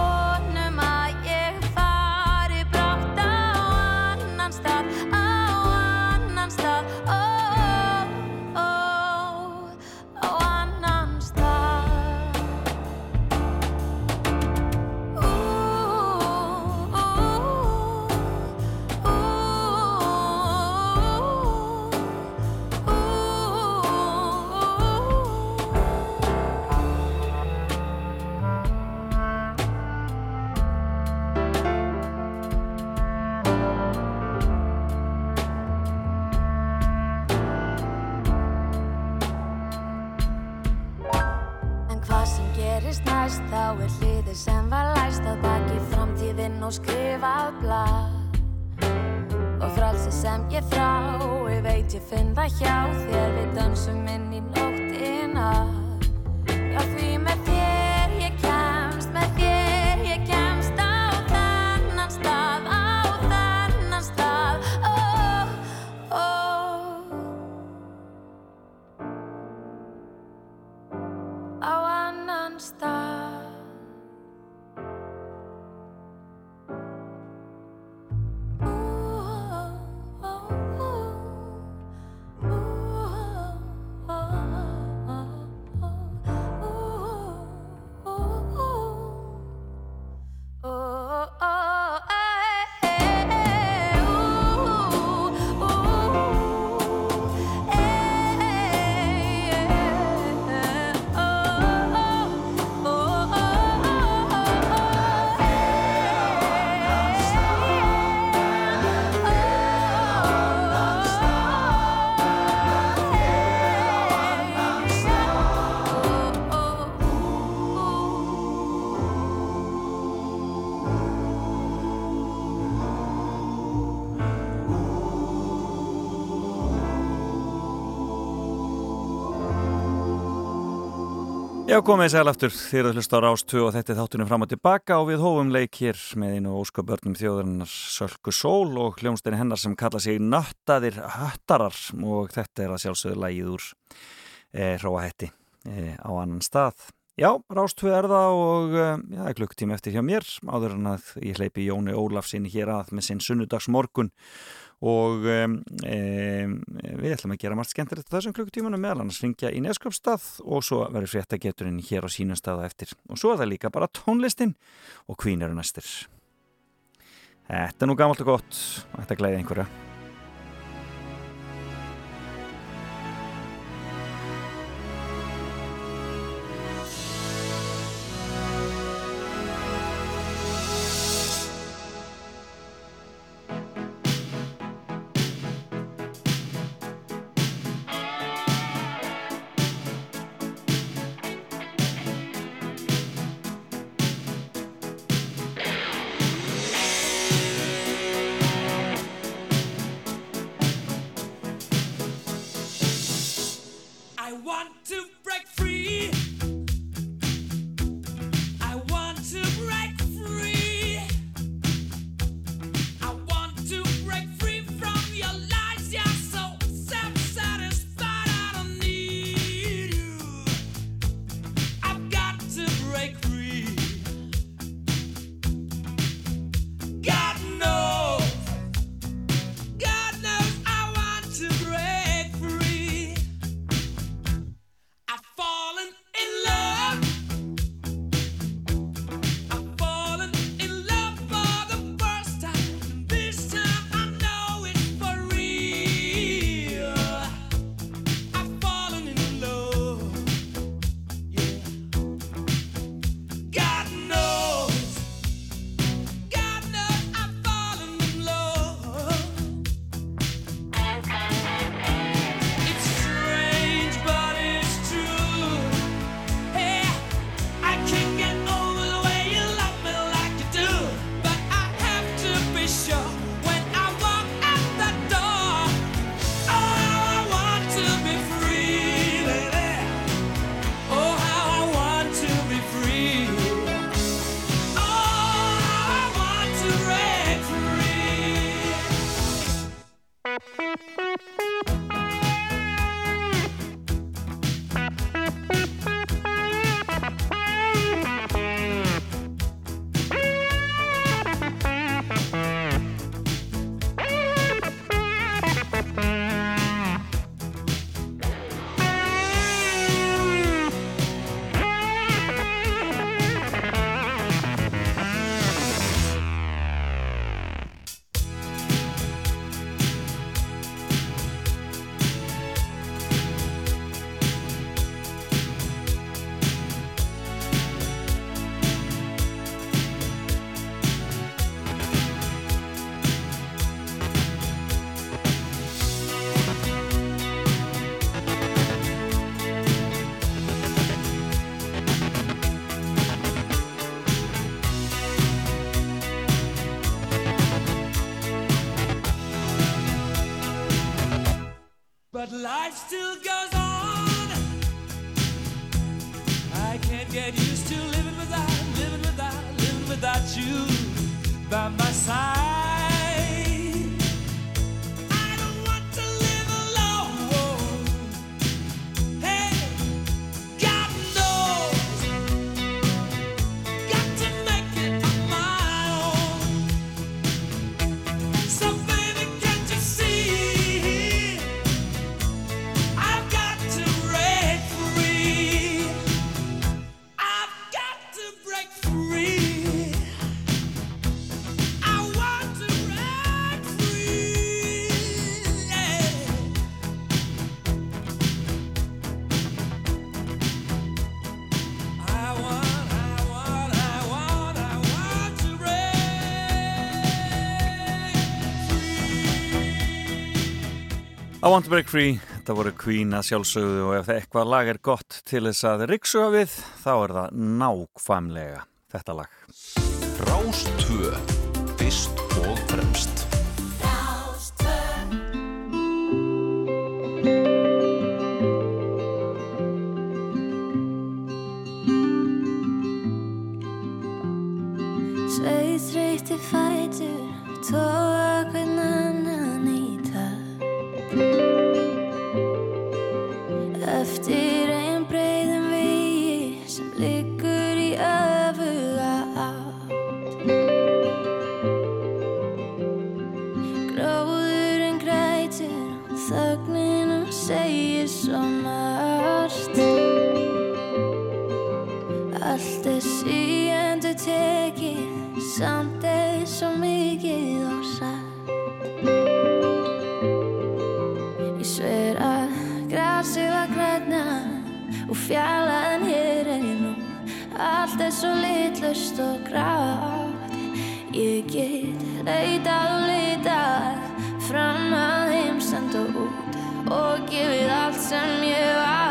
og skrifað blad Og frálsi sem ég þrái, veit ég finn það hjá þér. Við dansum inn í nóttina. Já, komið sæl aftur þér að hlusta á Rás 2 og þetta er þáttunum fram og tilbaka og við hófum leik hér með einu óska börnum þjóðarinnar Sölku Sól og hljómsdæni hennar sem kalla sig Nöttaðir Höttarar og þetta er að sjálfsögðu lægið úr e, Hróahetti e, á annan stað. Já, Rás 2 er það og e, já, það er klukktími eftir hjá mér áður en að ég hleypi Jóni Ólafsinni hér að með sinn sunnudagsmorgun og um, um, við ætlum að gera margt skemmtilegt þessum klukkutímanum meðal annars ringja í neskjöpstað og svo verður fréttageturinn hér á sínum staða eftir. Og svo er það líka bara tónlistin og kvín eru næstir. Þetta er nú gamalt og gott. Þetta glæði einhverja I want to break free, þetta voru Queen að sjálfsögðu og ef það eitthvað lag er gott til þess að riksuga við, þá er það nákvæmlega þetta lag. Rástvö, fyrst og fremst. Rástvö Sveið þreyti fætur, tóka samt eða svo mikið og satt Ég sver að grasið var græna og fjallaðan hér er ég nú. Allt er svo litlust og grátt. Ég get leitað og leitað fram að heimstand og út og gefið allt sem ég átt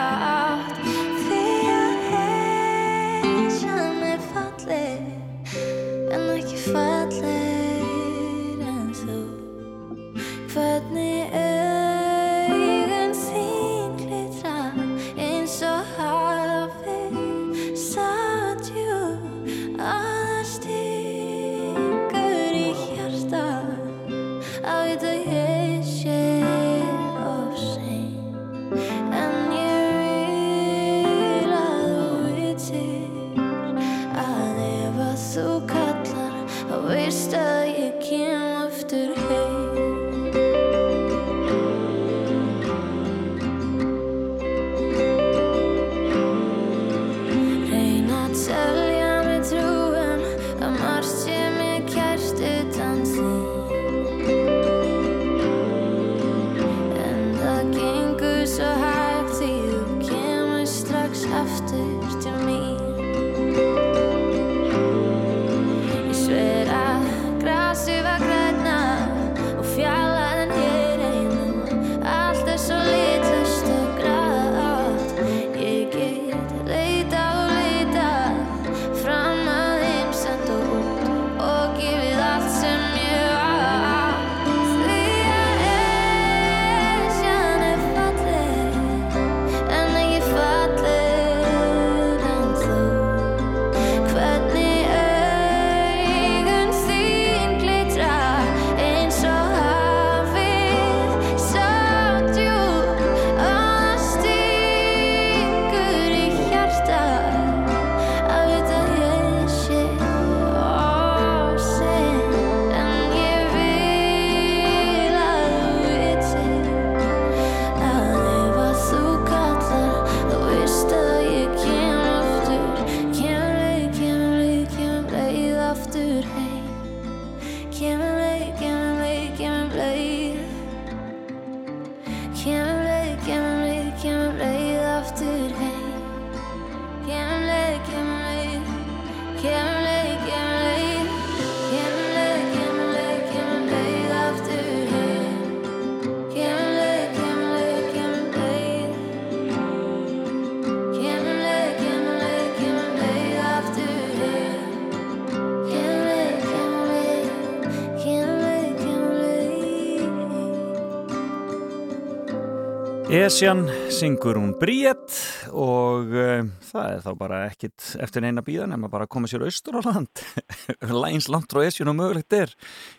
Esjan syngur hún Bríett og uh, það er þá bara ekkit eftir neina bíðan en maður bara koma sér austur á land lægins langt frá Esjan og mögulegt er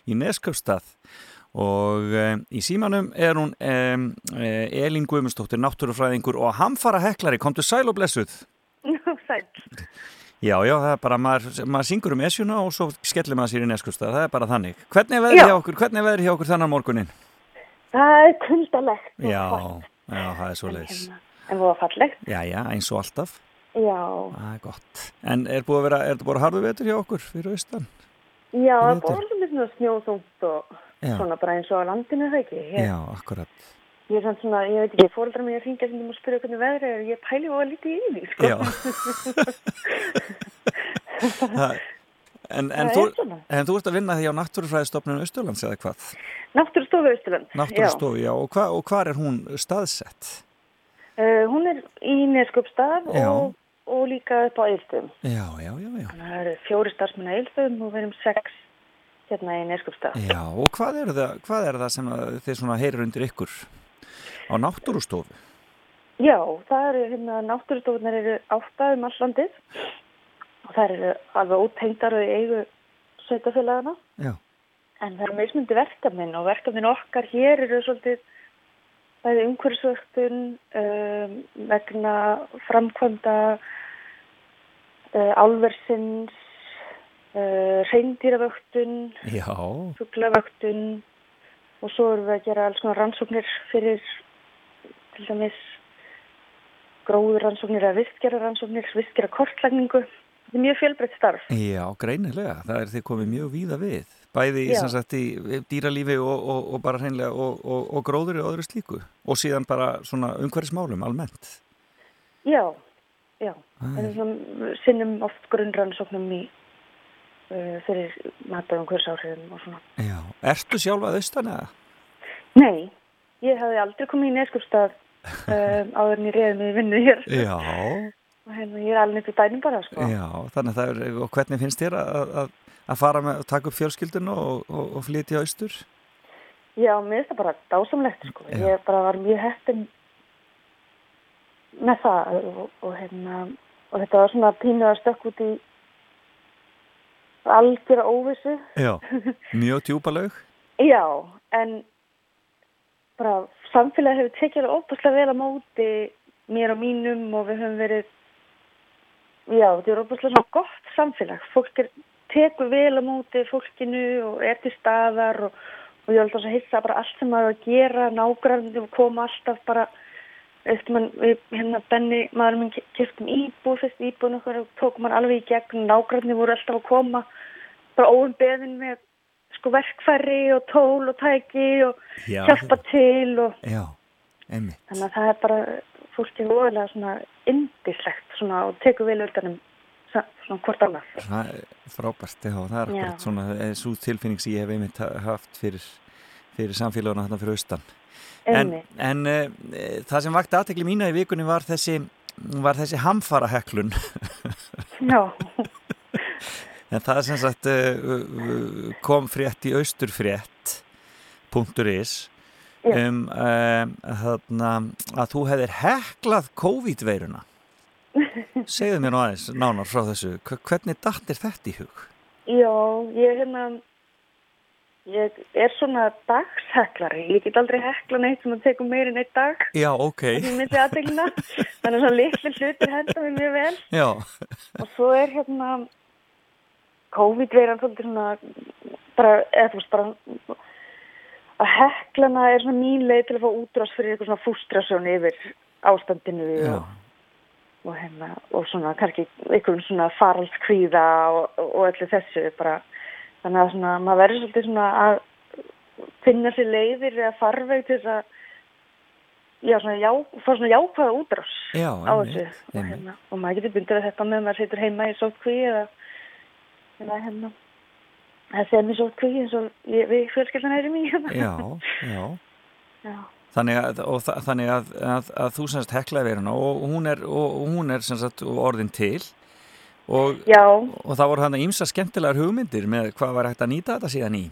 í Neskjöfstað og uh, í símanum er hún um, uh, Elín Guðmundsdóttir, náttúrufræðingur og hamfara heklari, komdu sæl og blessuð Sæl. Já, já, það er bara, maður, maður syngur um Esjuna og svo skellir maður sér í Neskjöfstað, það er bara þannig Hvernig er Já. hjá okkur, hvernig er veðrið hjá okkur þannan morgunin? Það er kuldalegt. Já, svalt, já, það er svo leiðis En voða fallegt. Já, já, eins og alltaf Já. Það er gott. En er búið að vera, er þetta bara harðu vetur hjá okkur fyrir austan? Já, það er bara með svona snjóþungt og Já. svona bara eins og á landinu það ekki. Ég, Já, akkurat. ég er svona svona, ég veit ekki, fóreldrar mér að ringja sem og spyrja hvernig veðrið er, ég pæli og lítið í því, sko. Já. Það, en, en, þú, en þú ert að vinna því á Náttúrufræðistofnun Austurlands eða hvað? Náttúrustofu Östurland. Náttúrustofu, já. Og, hva, og hvar er hún staðsett? Uh, hún er í Neskupstað Já. og, og líka upp á Eilstöðum. Já, já, já, já. Það eru fjóri starfsmenn á Eilstöðum og við erum sex hérna í Neskupstað. Já, og hvað er það, hvað er það sem þið svona heyrir undir ykkur á Náttúrustofu? Já, það eru hérna náttúrustofunar eru átta um all landið og það eru alveg ótengdar og eigu sveitafélagana en það er mismundi verkefnin og verkefnin okkar hér eru svolítið bæði umhverfisvöktun um, vegna framkvæmda uh, álversins uh, reyndýravöktun Já, fuglavöktun og svo erum við að gera alls konar rannsóknir fyrir til dæmis gróður rannsóknir eða vistgera rannsóknir, vistgera kortlagningu. Þetta er mjög fjölbreytt starf. já, greinilega. Það er þið komið mjög víða við. Bæði Já. sagt í dýralífi og, og, og bara hreinlega og, og, og gróður og öðru slíku. Og síðan bara svona umhverfismálum almennt. Já, já. En svona, sinnum oft grunnrannsóknum í uh, fyrir matar og hversáhrifum og svona. Já. Ertu sjálf að austan eða? Nei, ég hafði aldrei komið í neskustad um, áður en ég reyði mig í vinnu hér. Já. Og hérna, ég er alveg upp í bænum bara, sko. Já, þannig að það er, og hvernig finnst þér að, að, að fara með, að taka upp fjölskyldun og, og, og flytja austur? Já, mér finnst það bara dásamlegt, sko. Ég bara var mjög heppin með það og, og, hérna, og þetta var svona pínu að stökk út í algjöra óvissu. Já. Mjög djúpa laug? Já, en bara samfélagi hefur tekið það óbúslega vel að móti mér og mínum og við höfum verið, já, þetta er óbúslega svona gott samfélag. Fólk er, tekur vel að móti fólkinu og er til staðar og, og ég held að hissa bara allt sem maður að gera, nágrafnir og koma alltaf bara eftir mann, við hérna Benni, maður minn keftum íbúð, fyrst íbúðin okkur og tókum hann alveg í gegn, nágrafnir voru alltaf að koma bara óum beðin með sko verkfæri og tól og tæki og Já. hjálpa til og Já, einmitt. þannig að það er bara fólk er óðurlega svona indislegt svona og tekur vel sa- svona hvort annað. Það er frábært, já, það er akkurat svona eh, svo tilfinning sem ég hef einmitt ha- haft fyrir, fyrir samfélaguna þarna fyrir austan. En, en uh, það sem vakti aðtekli mína í vikunni var þessi, var þessi hamfara heklun. Já, en það sem sagt uh, kom frétt í austurfrétt.is Já. Um uh, þarna, að þú hefðir heklað COVID-veiruna. Segðu mér nú aðeins nánar frá þessu. Hvernig dattir þetta í hug? já, ég hérna ég er svona dagsheklari, ég get aldrei hekla neitt sem að tekur meir en eitt dag Já, ok. þannig að svona litli hlutir henda mér mjög vel Já, og svo er hérna COVID-veiran svolítið svona bara, eða þú veist bara að heklana er svona mín leið til að fá útrás fyrir eitthvað svona fústrasjón yfir ástandinu og, og hérna og svona kannski einhverjum svona faraldskvíða og, og, öllu þessu bara. Þannig að svona maður verður svolítið svona að finna sér leiðir eða farveg til þess að já, svona já, fá svona jákvæða útrás Já, á þessu og, hérna, og maður getur bundið að þetta með maður situr heima í sótkví eða, eða hérna það sem í sótkví eins og ég, við fjölskyldan erum í hérna. já, já. já. Þannig að, og, þa- þannig að, að, að þú semst heklaði veiruna og hún er, og hún er semst orðin til og, og það voru hann ímsa skemmtilegar hugmyndir með hvað var hægt að nýta þetta síðan í.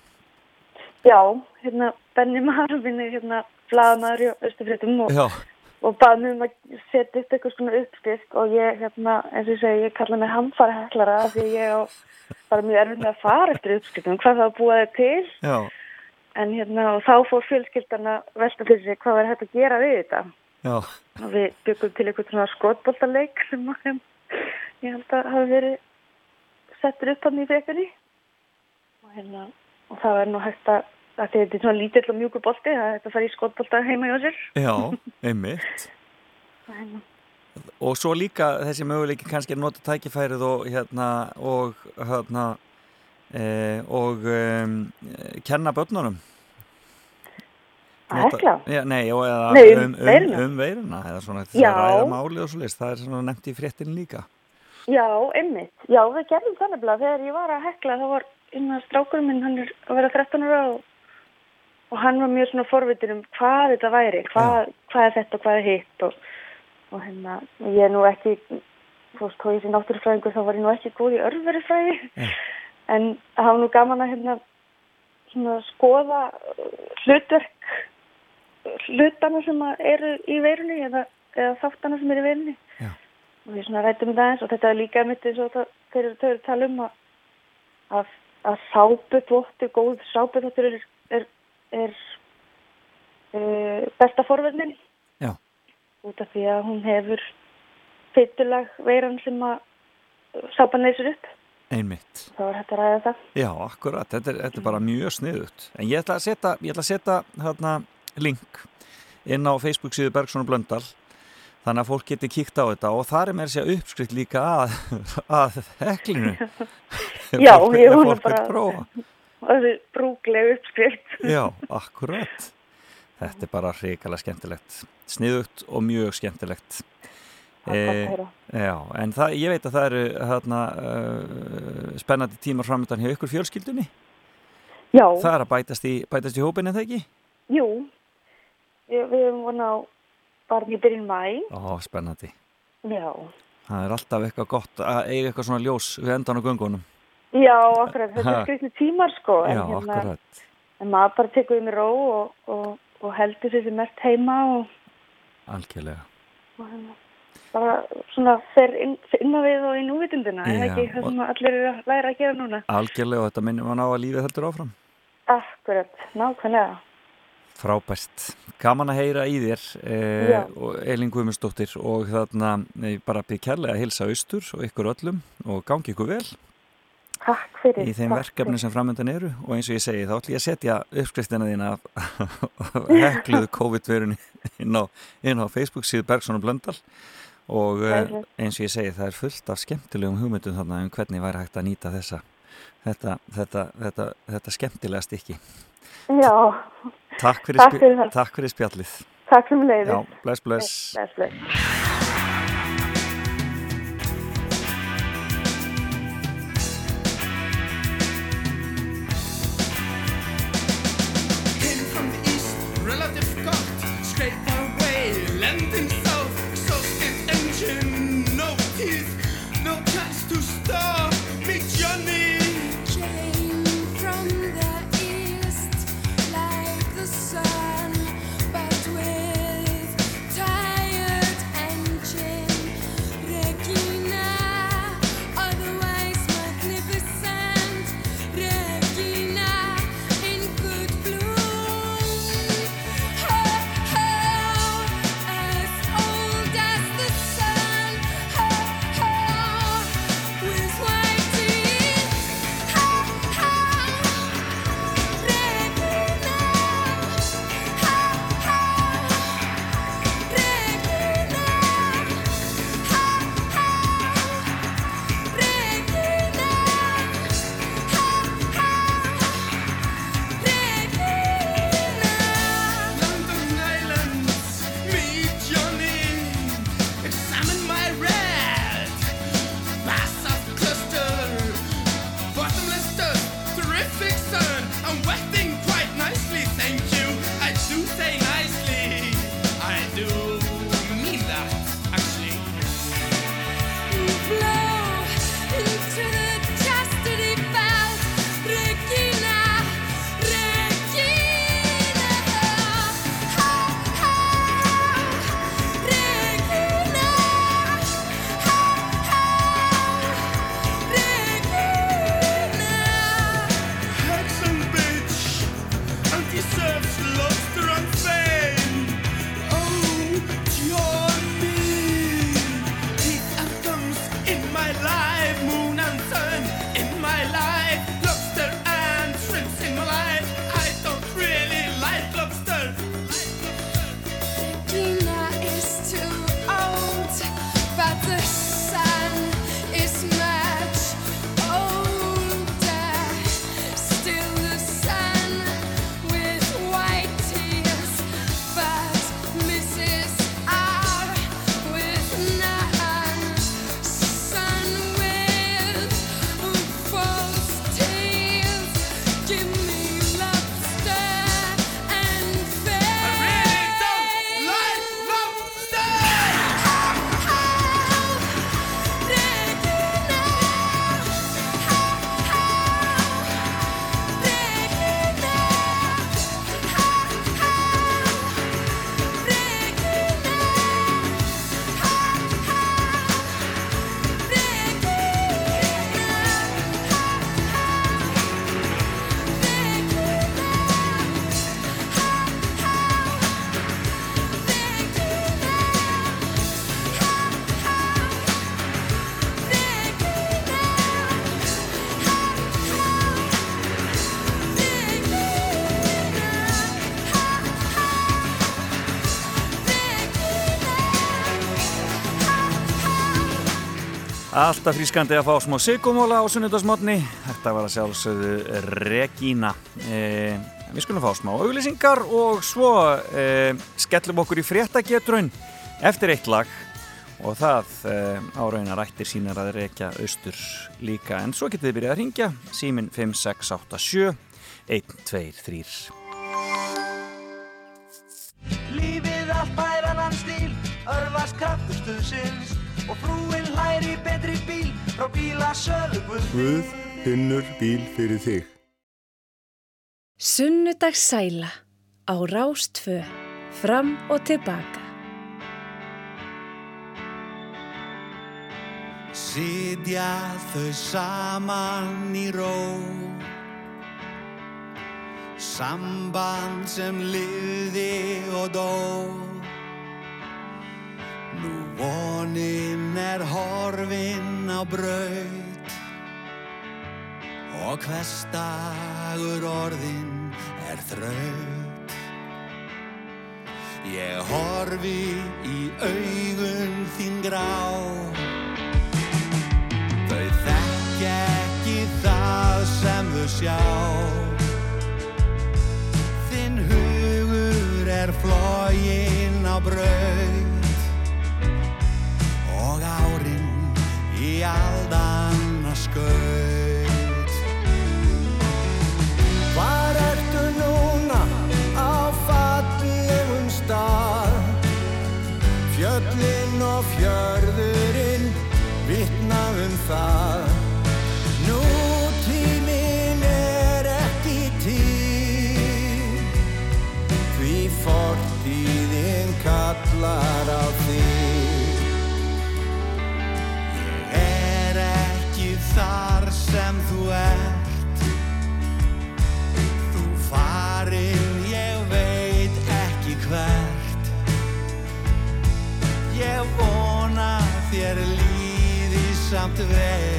já, hérna Benni Marvin er hérna blaðmaður í Östufréttum og, Já, og bað mér um að setja upp eitthvað svona uppskrift og ég hérna, eins og ég segi, ég kalla mig hamfara heklara af því ég á bara mjög erfitt með að fara eftir uppskriftum, hvað það búið þið til. Já, en hérna og þá fór fjölskyldan að velta fyrir sig hvað var hægt að gera við þetta. Já, og við byggum til eitthvað svona skotboltaleik sem að þeim, ég held að hafi verið settur upp hann í frekari og hérna og það er nú hægt að, að þetta er svona lítill og mjúkur bolti það er að fara í skotbolta heima hjá sér já, einmitt. Og svo líka þessi möguleiki kannski að nota tækifærið og hérna og hérna e, og um, kenna börnunum. Að hekla? Já, nei, og eða Nei, um um, um, veiruna. um veiruna eða svona til Já. að ræða máli og svo list. Það er svona nefnt í fréttin líka. Já, einmitt. Já, við gerðum það nefnilega. Þegar ég var að hekla, þá var innan strákurinn minn, hann er að vera 13 ára og, og hann var mjög svona forvitin um hvað þetta væri, hvað, hvað er þetta og hvað er hitt og, og hérna, ég er nú ekki, þú veist, þó ég sé náttúrufræðingur, þá var ég nú ekki góð í örverufræði, en það var nú gaman að hérna, svona skoða uh, hlutverk, hlutana sem eru í veirunni eða, eða þáttana sem eru í veirunni. Og við svona rættum það eins og þetta er líka mitt eins og það, þeir eru eru að tala um að, að, sápuþvottur, góð sápuþvottur er, er, er uh, besta forverðnin út af því að hún hefur fytulag veiran sem að sápan leysir upp. Einmitt. þá er að ræða það. Já, akkurat, þetta er, þetta er bara mjög sniðut en ég ætla að setja, ætla að setja hérna, link inn á Facebook síðu Bergson og Blöndal þannig að fólk geti kíkt á þetta. Og það er með sér uppskrift líka að, að heklinu. Já, ég fólk vill bara prófa. Brúgleg uppskrift. Já, akkurat. Þetta er bara hrikalega skemmtilegt. Sniðugt og mjög skemmtilegt. Heyra. Já, en það, ég veit að það eru hérna, uh, spennandi tímar framöndan hjá ykkur fjölskyldunni. Já. Það er að bætast í, bætast í hópin en það ekki? Jú, við, við erum vona á barn í byrjun mæ Ó, spennandi. Já, Það er alltaf eitthvað gott að eiga eitthvað svona ljós við endan á göngunum já, akkurat, þetta er skrifni tímar sko en, Já, akkurat. en maður bara tekur um í ró og, og, og heldur sem mest heima og, Algjörlega. og hérna, bara svona fer inn, inn á við og í núvitundina en ekki það sem allir eru að læra að gera núna? Algjörlega og þetta minnum hann á að lífið heldur áfram. Akkurat, nákvæmlega. Frábært. Gaman að heyra í þér eh, og Elin Guðmundsdóttir og þarna eh, bara byrð kærlega að hilsa austur og ykkur öllum og gangi ykkur vel Takk fyrir í þeim verkefni fyrir. sem framöndan eru og eins og ég segi þá ætlum ég að setja uppskriftina þína af hekluðu COVID-verunni inn inn á Facebook síðu Bergson og Blöndal og eh, eins og ég segi það er fullt af skemmtilegum hugmyndum þarna um hvernig væri hægt að nýta þessa þetta, þetta, þetta, þetta skemmtilega stykki. Já, Takk fyrir, Takk fyrir takk fyrir spjallið. Takk sem leiði Já, bless, bless. Bless, bless Alltaf frískandi að fá smá sigumóla á sunnudasmotni. Þetta var að sjálfsögðu Regína. E, við skulum fá smá auglýsingar og svo e, skellum okkur í fréttagetrun eftir eitt lag og það e, áraunar ættir sínar að rekja austur líka. En svo getið þið byrjað að ringja símin 5687 123. Lífið allt bærannan stíl, örfast kraftur stuðsins og frúin hlæri betri bíl frá bílasölu Guð. Guð finnur bíl fyrir þig. Sunnudagssæla á Rástfö. Fram og tilbaka. Sitja þau saman í ró Samband sem liði og dó Nú vonin er horfin á braut. Og hverstagur orðin er þraut. Ég horfi í augun þín grá. Þau þekki ekki það sem þau sjá. Þinn hugur er flógin á braut aldanna skaut líði samt vel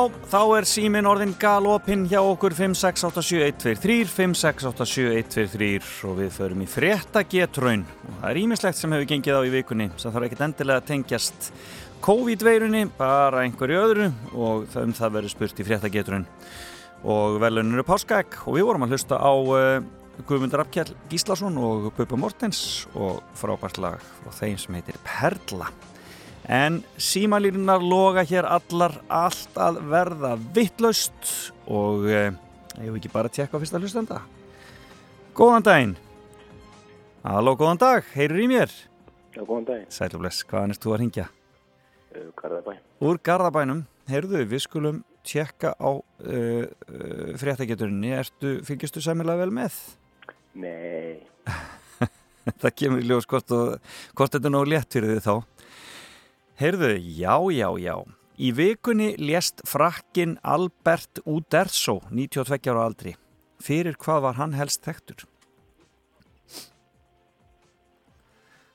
Já, þá er símin orðin galopinn hjá okkur 5687123, 5687123 og við förum í frétta getraun. Það er ímislegt sem hefur gengið á í vikunni sem þarf ekkert endilega að tengjast COVID-veirunni, bara einhverju öðru og það um það verður spurt í frétta getraun. Og velun eru páskæk og við vorum að hlusta á uh, Guðmundur Abkjell Gíslason og Bubba Mortens og frábært lag frá þeim sem heitir Perla. En símalínunar loga hér allar allt að verða vittlaust og eh, ég hef ekki bara tjekka á fyrsta hlustenda. Góðan daginn. Halló, góðan dag, heyrur í mér? Já, góðan daginn. Sæl og bless, hvaðan ert þú að ringja? Uh, Garðabæ. Úr Garðabænum, heyrðu, við skulum tjekka á uh, uh, fréttageturinni. Ertu, fylgjastu sæmilega vel með? Nei, Það kemur í ljós hvort, og, hvort þetta er nóg létt fyrir þið þá. Heyrðu, já, já, já. Í vikunni lést frakkin Albert Uderzo, 92 ára aldri. Fyrir hvað var hann helst þekktur?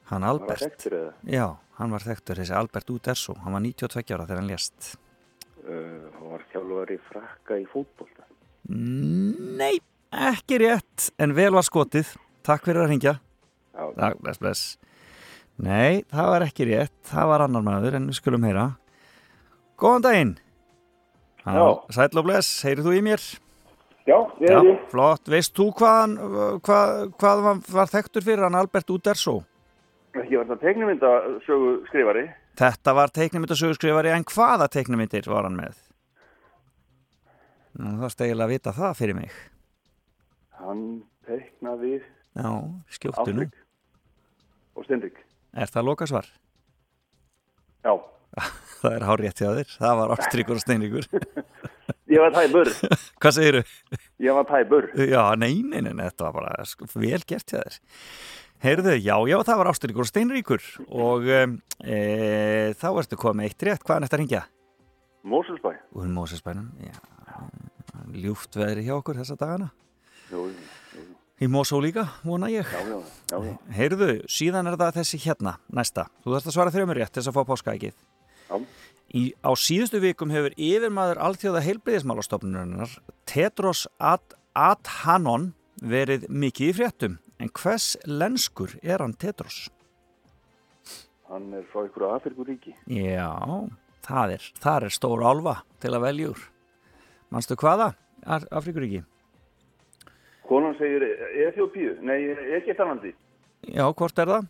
Hann var Albert. þekktur eða? Já, hann var þekktur, þessi Albert Uderzo. Hann var 92 ára þegar hann lést. Uh, hann var þjálfur í frakka í fótbolta. Nei, ekki rétt, en vel var skotið. Takk fyrir að ringja. Já. Takk, bless, bless. Nei, það var ekki rétt. Það var annar maður, en við skulum heyra. Góðan daginn. Sæll og bless, heyrið þú í mér? Já, ég er ég. Flott, veist þú hvað, hann- hvað, hvað var, var þekktur fyrir hann Albert Uderzo? Ég var það teiknumynda sögu skrifari. Þetta var teiknumyndasögurskrifari, en hvaða teiknumyndir var hann með? Nú, það stegilega að vita það fyrir mig. Hann teiknaði Já, skjóttu nú. Og Stenrik. Er það lokasvar? Já, Það er hár rétt hjá þér. Það var Ástríkur og Steinríkur. ég var tæpur. Hvað segiru? Ég var tæpur. Já, nei, nei, nei, nei, þetta var bara sko, vel gert hjá þér. Heyrðu, já, já, það var Ástríkur og Steinríkur og um, e, þá ertu komið eitt rétt. Hvaðan ertu að ringja? Móselsbæ. Úr Mósesbænum, já. Ljúft veðri hjá okkur þessa dagana. Jú, Í Mósó líka, vona ég. já, já, já, já. Heyrðu, síðan er það þessi hérna, næsta. Þú þarfst að svara þrjumur rétt til þess að fá páskaækið. Já. Í, á síðustu vikum hefur yfirmaður alþjóða heilbriðismálastofnunarinnar Tedros Ad Adhanom verið mikið í fréttum. En hvers lenskur er hann Tedros? Hann er frá ykkur Afrikuríki. Já, það er, er stór álfa til að veljúr. Manstu hvaða? Afríkuríki? Konan segir Eþjópíu, nei, Egyptalandi. Já, hvort er það?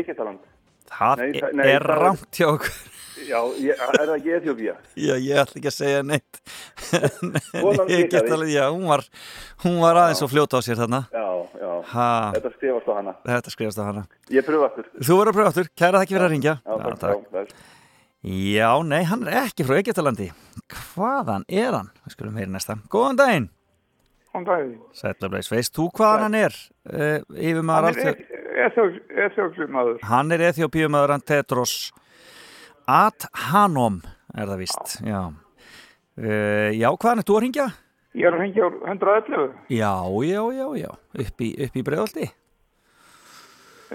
Egyptaland. Það Nei, það- nei, er það er- rangt hjá okkur. Já, ég, er það ekki Eþjópía? Já, ég ætla ekki að segja neitt. Alveg, já, hún var, hún var aðeins og fljóta á sér þarna. Já, já. Ha, Þetta skrifast á hana. þetta skrifast á hana. Ég pröfa aftur. Þú verður að pröfa aftur, kæra það ekki fyrir að ringja. Já, takk. Já, takk. Já, nei, hann er ekki frá Egyptalandi. Hvaðan er hann? Við skulum heyra næsta. Góðan daginn. Góðan daginn. Sætlableis, veist þú hvaðan hann er? Uh, yfirmaður Hann alþjóð... er eþjóklumadur. Hann er Eþjópíumaður hann Tetros Adhanom er það víst, já. Uh, já, hvaðan er þú að ringja? Ég er að hengja úr 111 Já, já, já, já, upp í, upp í breiðolti.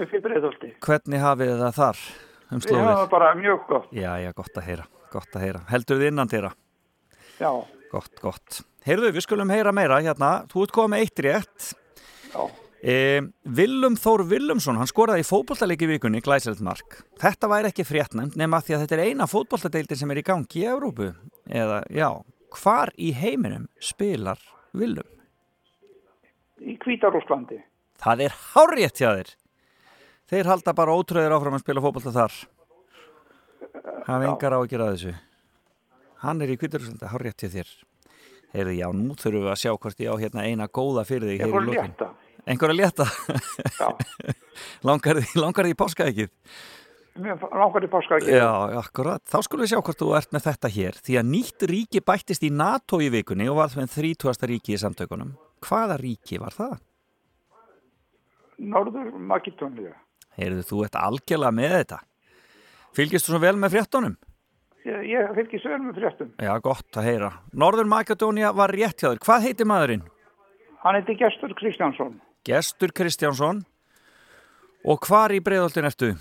upp í Breiðholti. Hvernig hafið það þar um hafa bara mjög gott. Já, já, gott að heyra, gott að heyra. Heldur þið innan þeirra? Já. Gott, gott. Heyrðu, við skulum heyra meira hérna. Þú ert komið eitt rétt. Já. E, Willum Þór Willumsson, hann skoraði í fótbollaleiki vikunni, glæsilegt mark. Þetta væri ekki fréttnæmt nema því að þetta er eina fótbolladeildin sem er í gangi í Evrópu. Eða, já, hvar í heiminum spilar Willum? Í Kvítarúslandi. Það er hárrétt hjá þér. Þeir halda bara ótröðir áfram að spila fótbolta þar. Hafa engar á að gera þessu. Hann er í Kvítarúslandi, hárrétt hjá þér. Heyrðu, já, nú þurfum við að sjá hvort ég á hérna eina góða fyrir þig. Lokin. létta. Einhver að létta? Langar, því, langar því páskaækið? Langar í páska ekki. Já, akkurat. Þá skulum við sjá hvort þú ert með þetta hér. Því að nýtt ríki bættist í NATO í vikunni og var með 30. ríki í samtökunum. Hvaða ríki var það? Norður Makedónia. Heyrðu, þú ert algjörlega með þetta. Fylgist þú svo vel með fréttonum? Ég, ég fylgist vel með fréttum. Já, gott að heyra. Norður Makedónia var rétt hjá þér. Hvað heitir maðurinn? Hann heiti Gestur Kristjánsson. Gestur Kristjánsson. Og hvar í breiðoltin ertu?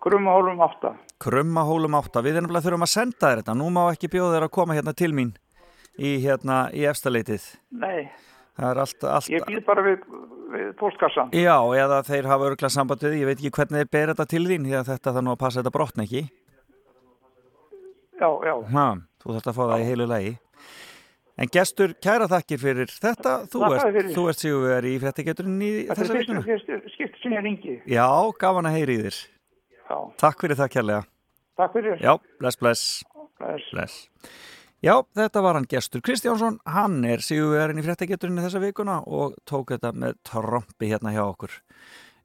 Grumahólum 8. Krummahólum 8 við erum bara þurfum að senda þér þetta nú má ekki bjóða þér að koma hérna til mín í hérna í efstaleitið Nei, það er allt, allt ég býð bara við, postkassan. Já, eða þeir hafa örgla sambandið, ég veit ekki hvernig þeir ber þetta til þín því að þetta þarf nú að passa þetta brotna ekki Já, já. ha, Þú þarft að fá það í heilu lagi En gestur, kæra þakkir fyrir þetta Þú Þakka ert, þú ert sigurvegar í fréttageturinn í Þetta þessa er vikuna fyrst, fyrst, skipt sem ég ringi. Já, gaman að heyri í þér Já. Takk fyrir það kærlega Takk fyrir. Já, bless, bless Bless. bless. Já, þetta var hann gestur Kristjánsson Hann er sigurvegarinn í fréttageturinn þessa vikuna og tók þetta með trompi hérna hjá okkur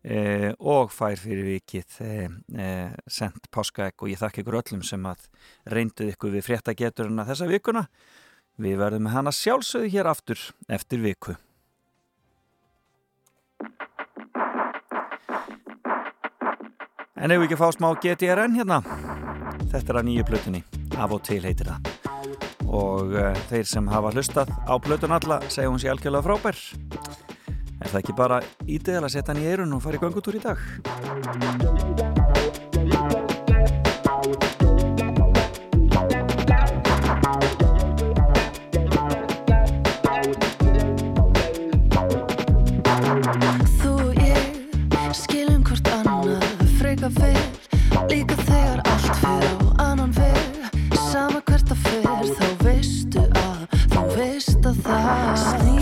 eh, og fær fyrir vikið eh, eh, sendt páskaegg og ég þakka ykkur öllum sem að reynduð ykkur við fréttageturinn þessa vikuna Við verðum með hana sjálfsögðu hér aftur eftir viku. En ef við ekki fá smá GTRN hérna, þetta er að nýju plötunni, af og til heitir það. Og uh, þeir sem hafa hlustað á plötun alla segja hún sér algjörlega frábær. Er það ekki bara ídegal að setja hann í eirun og fara í göngutúr í dag? Þú og ég skilum hvort annað freka vel Líka þegar allt fyrir á annan veg Sama hvert það fer þá veistu að Þú veist að það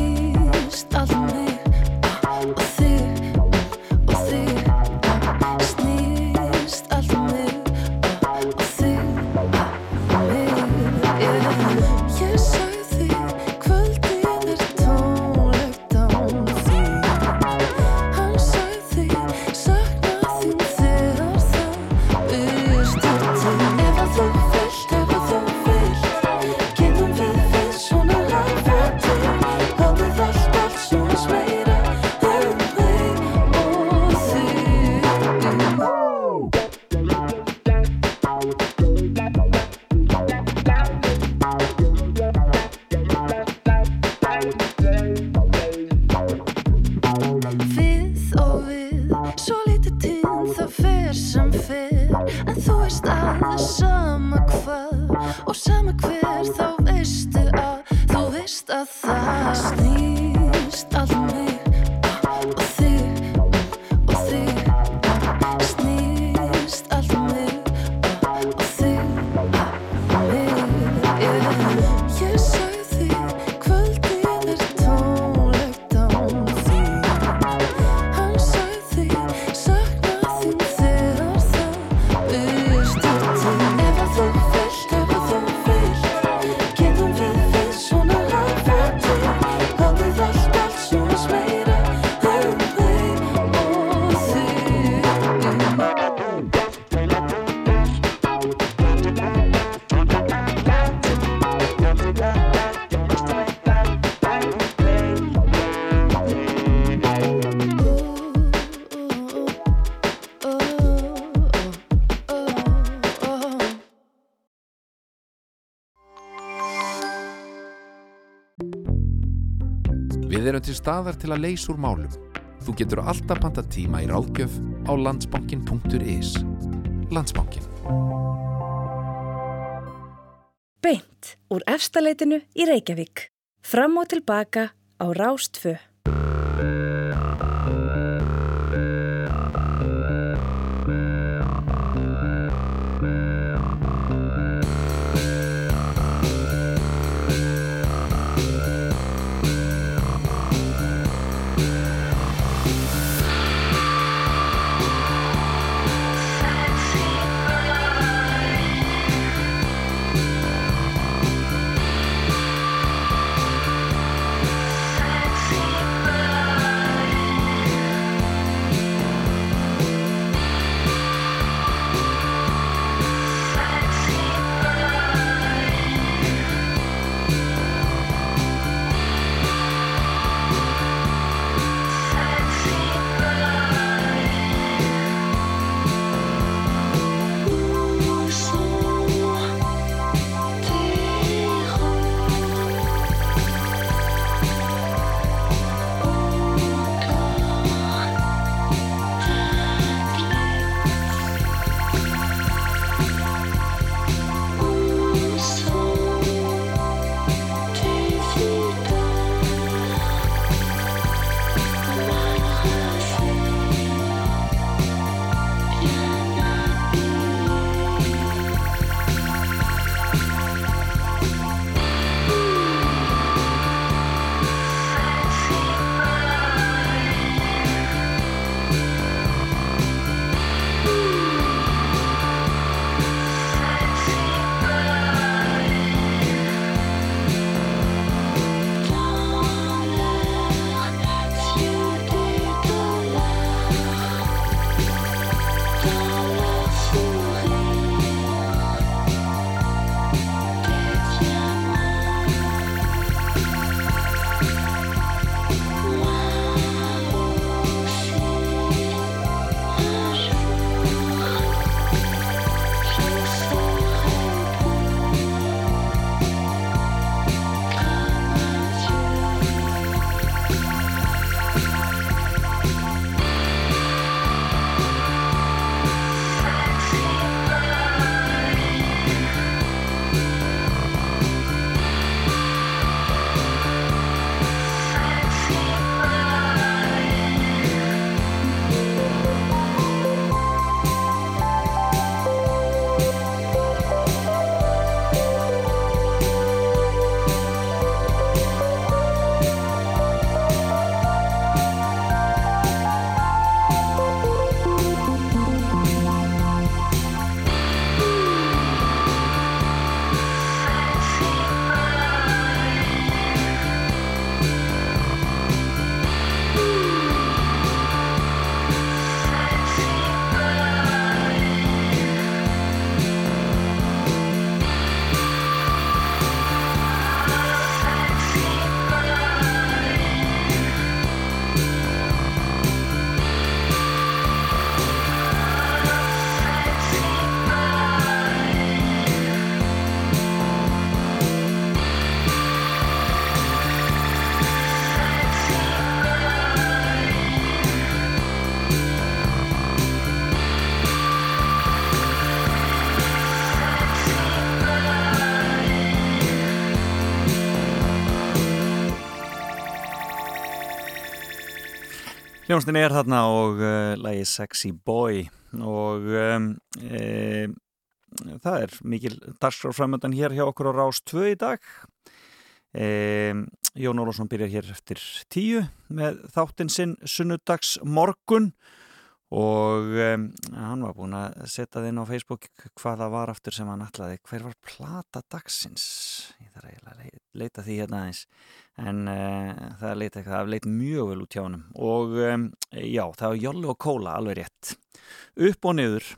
Erum til staðar til að leysa úr málum. Þú getur alltaf panta tíma í ráðgjöf á landsbankin.is. Landsbankin. Beint úr efstaleitinu í Reykjavík. Fram og tilbaka á Rástfö. Hljónstin er þarna og uh, lægi Sexy Boy og um, e, það er mikil dagskrárframöndan hér hjá okkur á Rás 2 í dag. E, Jón Ólafsson byrjar hér eftir tíu með þáttinn sinn sunnudags morgun og um, hann var búinn að setja það inn á Facebook hvað það var aftur sem hann ætlaði. Hver var plata dagsins? Ég þarf eiginlega að le- leita því hérna aðeins en uh, það leit eitthvað það leit mjög vel út hjá honum. Og um, já, það var Jolli og Kóla alveg rétt. Upp og niður.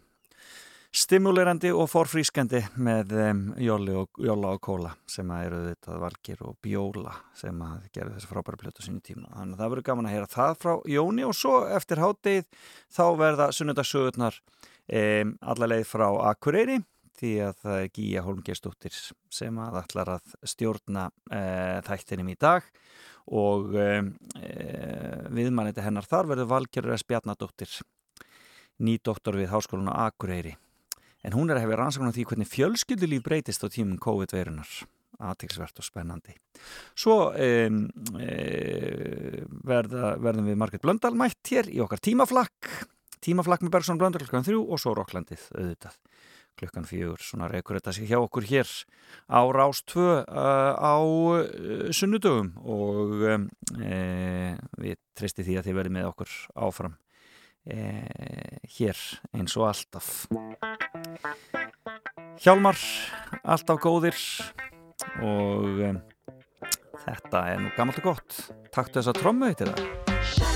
Stimulerandi og forfrískandi með um, Jolli og, og Kóla sem að eru þetta Valgir og Bjóla sem að gerðu þessi frábæra plötu sínu tíma. Þannig að það verður gaman að heyra það frá Jóni og svo eftir háttegið þá verða sunnudagssögurnar um, allarleið frá Akureyri því að það er Gíja Holmgeistóttir sem að ætlar að stjórna uh, þættinum í dag og um, uh, viðmanniti hennar þar verður Valgerður S. Bjarnadóttir nýdoktor við Háskólan á Akureyri. En hún er að hefja rannsakun á því hvernig fjölskyldulíf breytist á tímum COVID-veirunar aðtilsvert og spennandi. Svo um, e, verða, verðum við Margret Blöndal mætt hér í okkar tímaflakk. Tímaflakk með Bergson Blöndal klukkan þrjú og svo Rokklandið auðvitað klukkan fjögur, svona reykur þetta sig hjá okkur hér á Rás 2 uh, á uh, sunnudögum og um, e, við treysti því að þið verðið með okkur áfram e, hér eins og alltaf. Hjálmar alltaf góðir og um, þetta er nú gammalt og gott. Taktu þessa trommu eitt það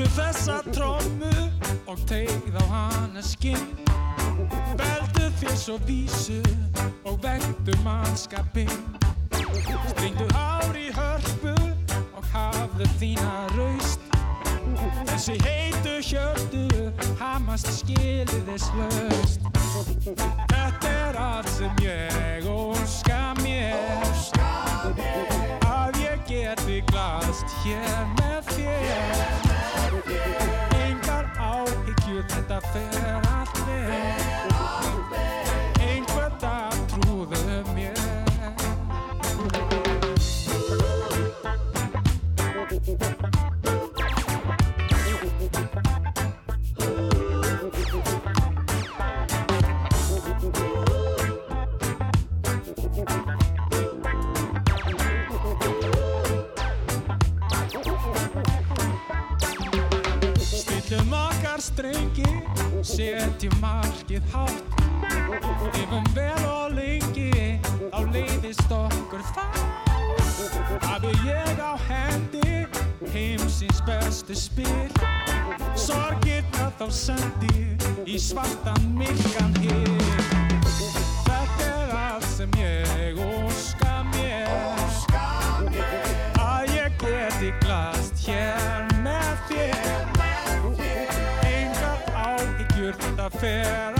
Taktu þessa trommu og tegð á hana skinn. Veldu þér svo vísu og vektu mannskapinn. Stringdu hár í hörpu og hafðu þína raust. Þessi heitu hjörtu hamast skiliðis löst Þetta er allt sem ég óska mér. Að ég geti glast hér með þér. Engar áhyggjur, þetta fer allt strengi, setjum markið hátt. Lifum vel og lengi, þá leiðist okkur það. Hafi ég á hendi, heimsins bestu spil. Sorgirna þá sendi í svartan myrkan hér Þetta er allt sem ég óska mér. Að ég geti glast hér með þér þetta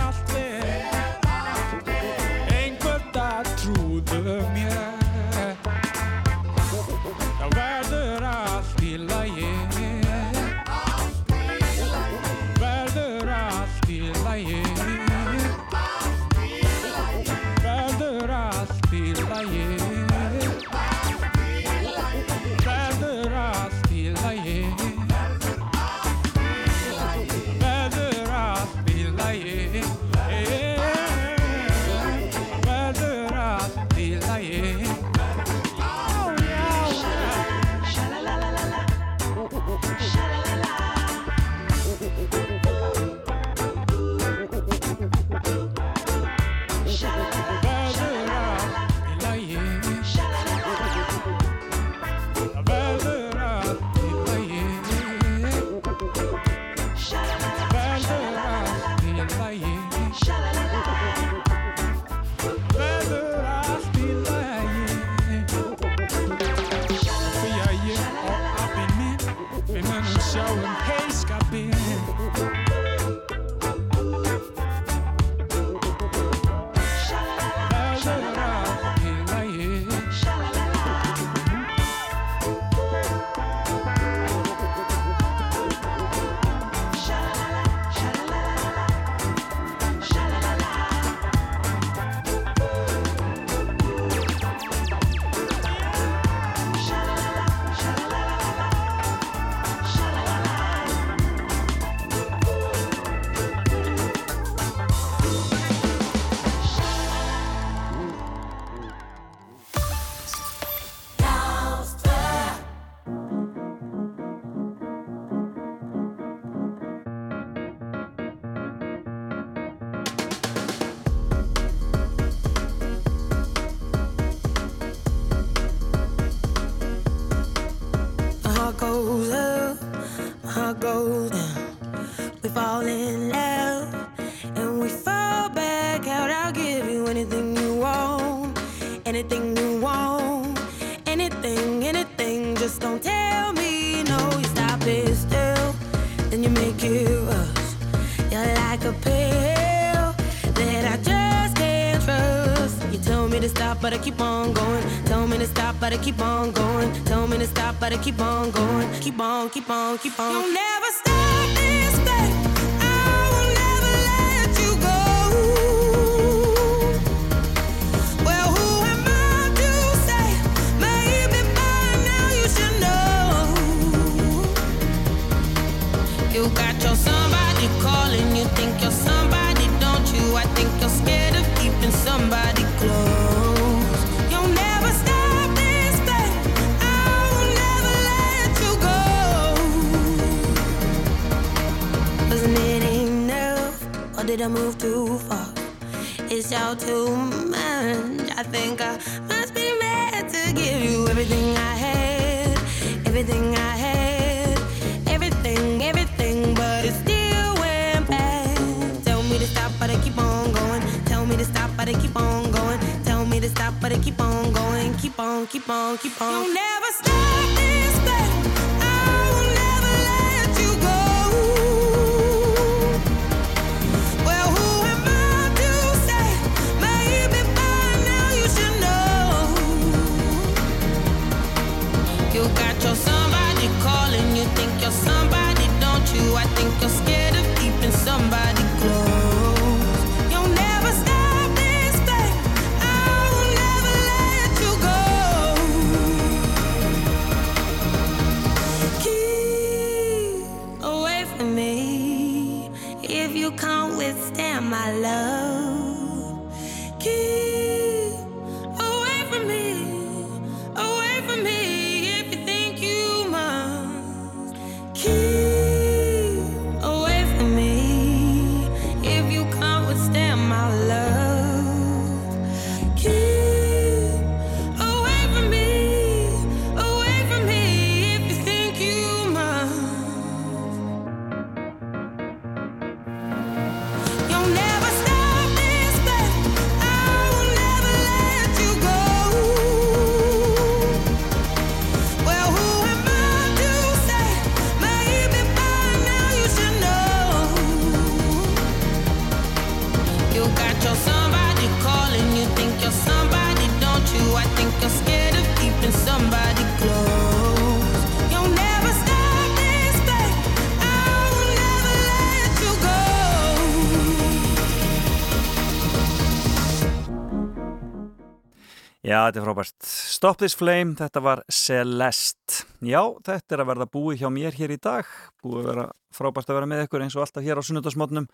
Já, þetta er frábært. Stop This Flame, þetta var Celeste. Já, þetta er að verða búið hjá mér hér í dag. Búið að vera frábært að vera með ykkur eins og alltaf hér á sunnudasmotnum.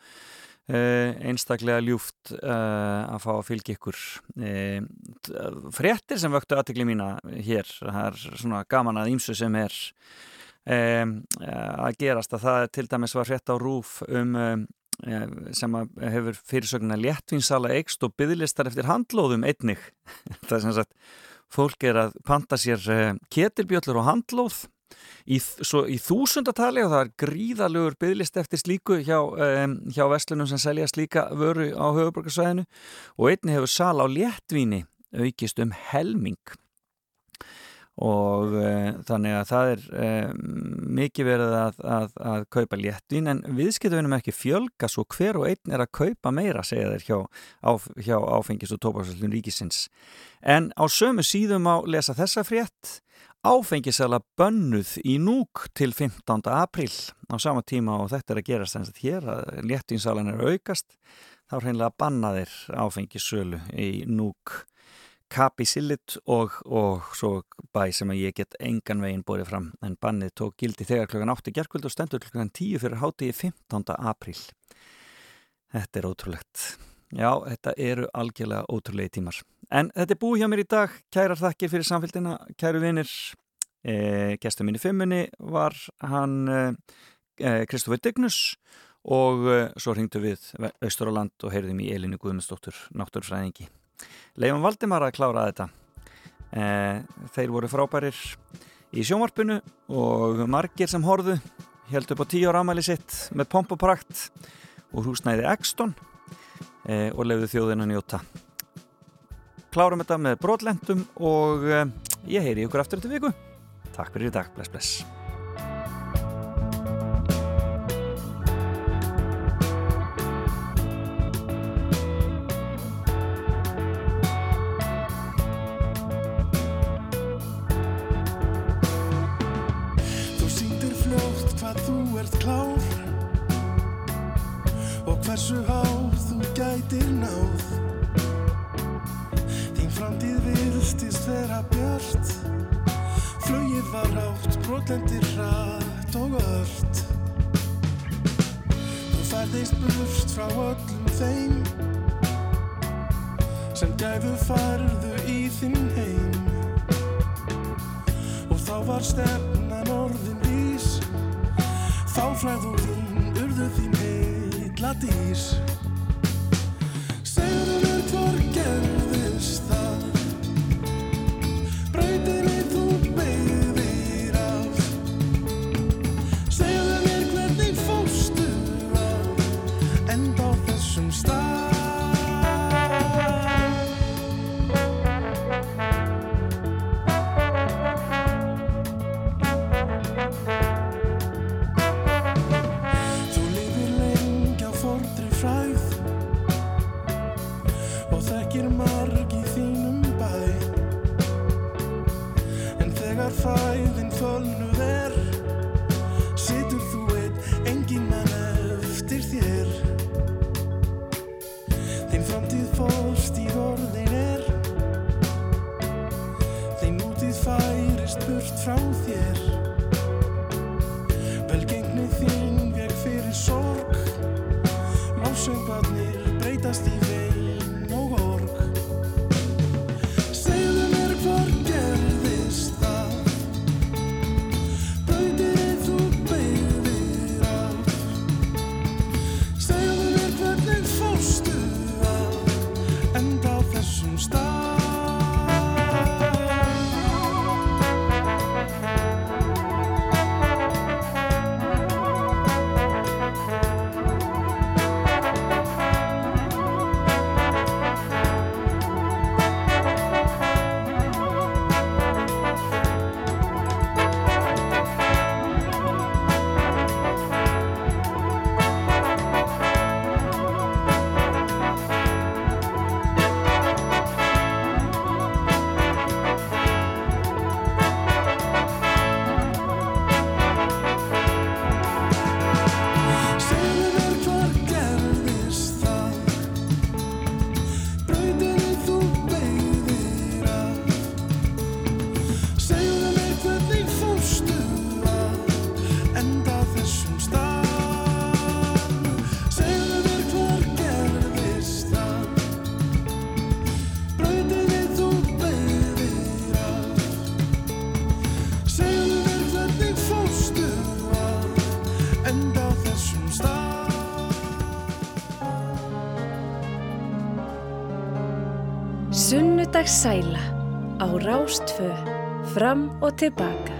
Uh, einstaklega ljúft uh, að fá að fylgja ykkur. Uh, fréttir sem vöktu aðtikli mína hér. Það er svona gaman að ímsu sem er að gerast að það til dæmis var frétt á rúf um eh, sem að hefur fyrirsögnuna léttvinsala eikst og byggðlistar eftir handlóðum einnig. það er sem sagt, fólk er að panta sér uh, ketilbjöllur og handlóð í, svo, í þúsundatali og það er gríðalugur byggðlist eftir slíku hjá, um, hjá vestlunum sem selja slíka vöru á höfuborgarsvæðinu og einnig hefur sal á léttvíni aukist um helming og uh, þannig að það er uh, mikið verið að, að, að kaupa léttvin en viðskiptavinum ekki fjölga svo hver og einn er að kaupa meira segja þeir hjá, á, hjá áfengis og tópaksvöldun ríkisins. En á sömu síðum á lesa þessa frétt. Áfengisala bönnuð í núk til 15. april á sama tíma og þetta er að gerast þannig að hér að léttvinsalan er aukast þá hreinlega banna þeir áfengissölu í núk Kapi Sillit og, og svo bæ sem að ég get engan veginn borðið fram en bannið tók gildi þegar klokkan 8 gerkvöld og stendur klokkan 10 fyrir hátíði 15. apríl. Þetta er ótrúlegt. Já, þetta eru algjörlega ótrúlegi tímar. En þetta er búið hjá mér í dag. Kærar þakkir fyrir samfélgina, kæru vinir. E, Gestur minni fimmunni var hann Kristofur e, Dignus og e, svo hringdu við Östur á land og heyrðum í Elinu Guðmundsdóttur, náttúrfræðingi. Leifum Valdimar að klára þetta. Eh, þeir voru frábærir í sjómarpunu og margir sem horðu held upp á tíu ára ámæli sitt með pomp og prakt og húsnæði Ekston eh, og lefðu þjóðinu njóta. Klárum þetta með brotlendum og eh, ég heyri ykkur aftur þetta viku. Takk fyrir í dag. Bless, bless. divided Sæla á Rástfö fram og tilbaka.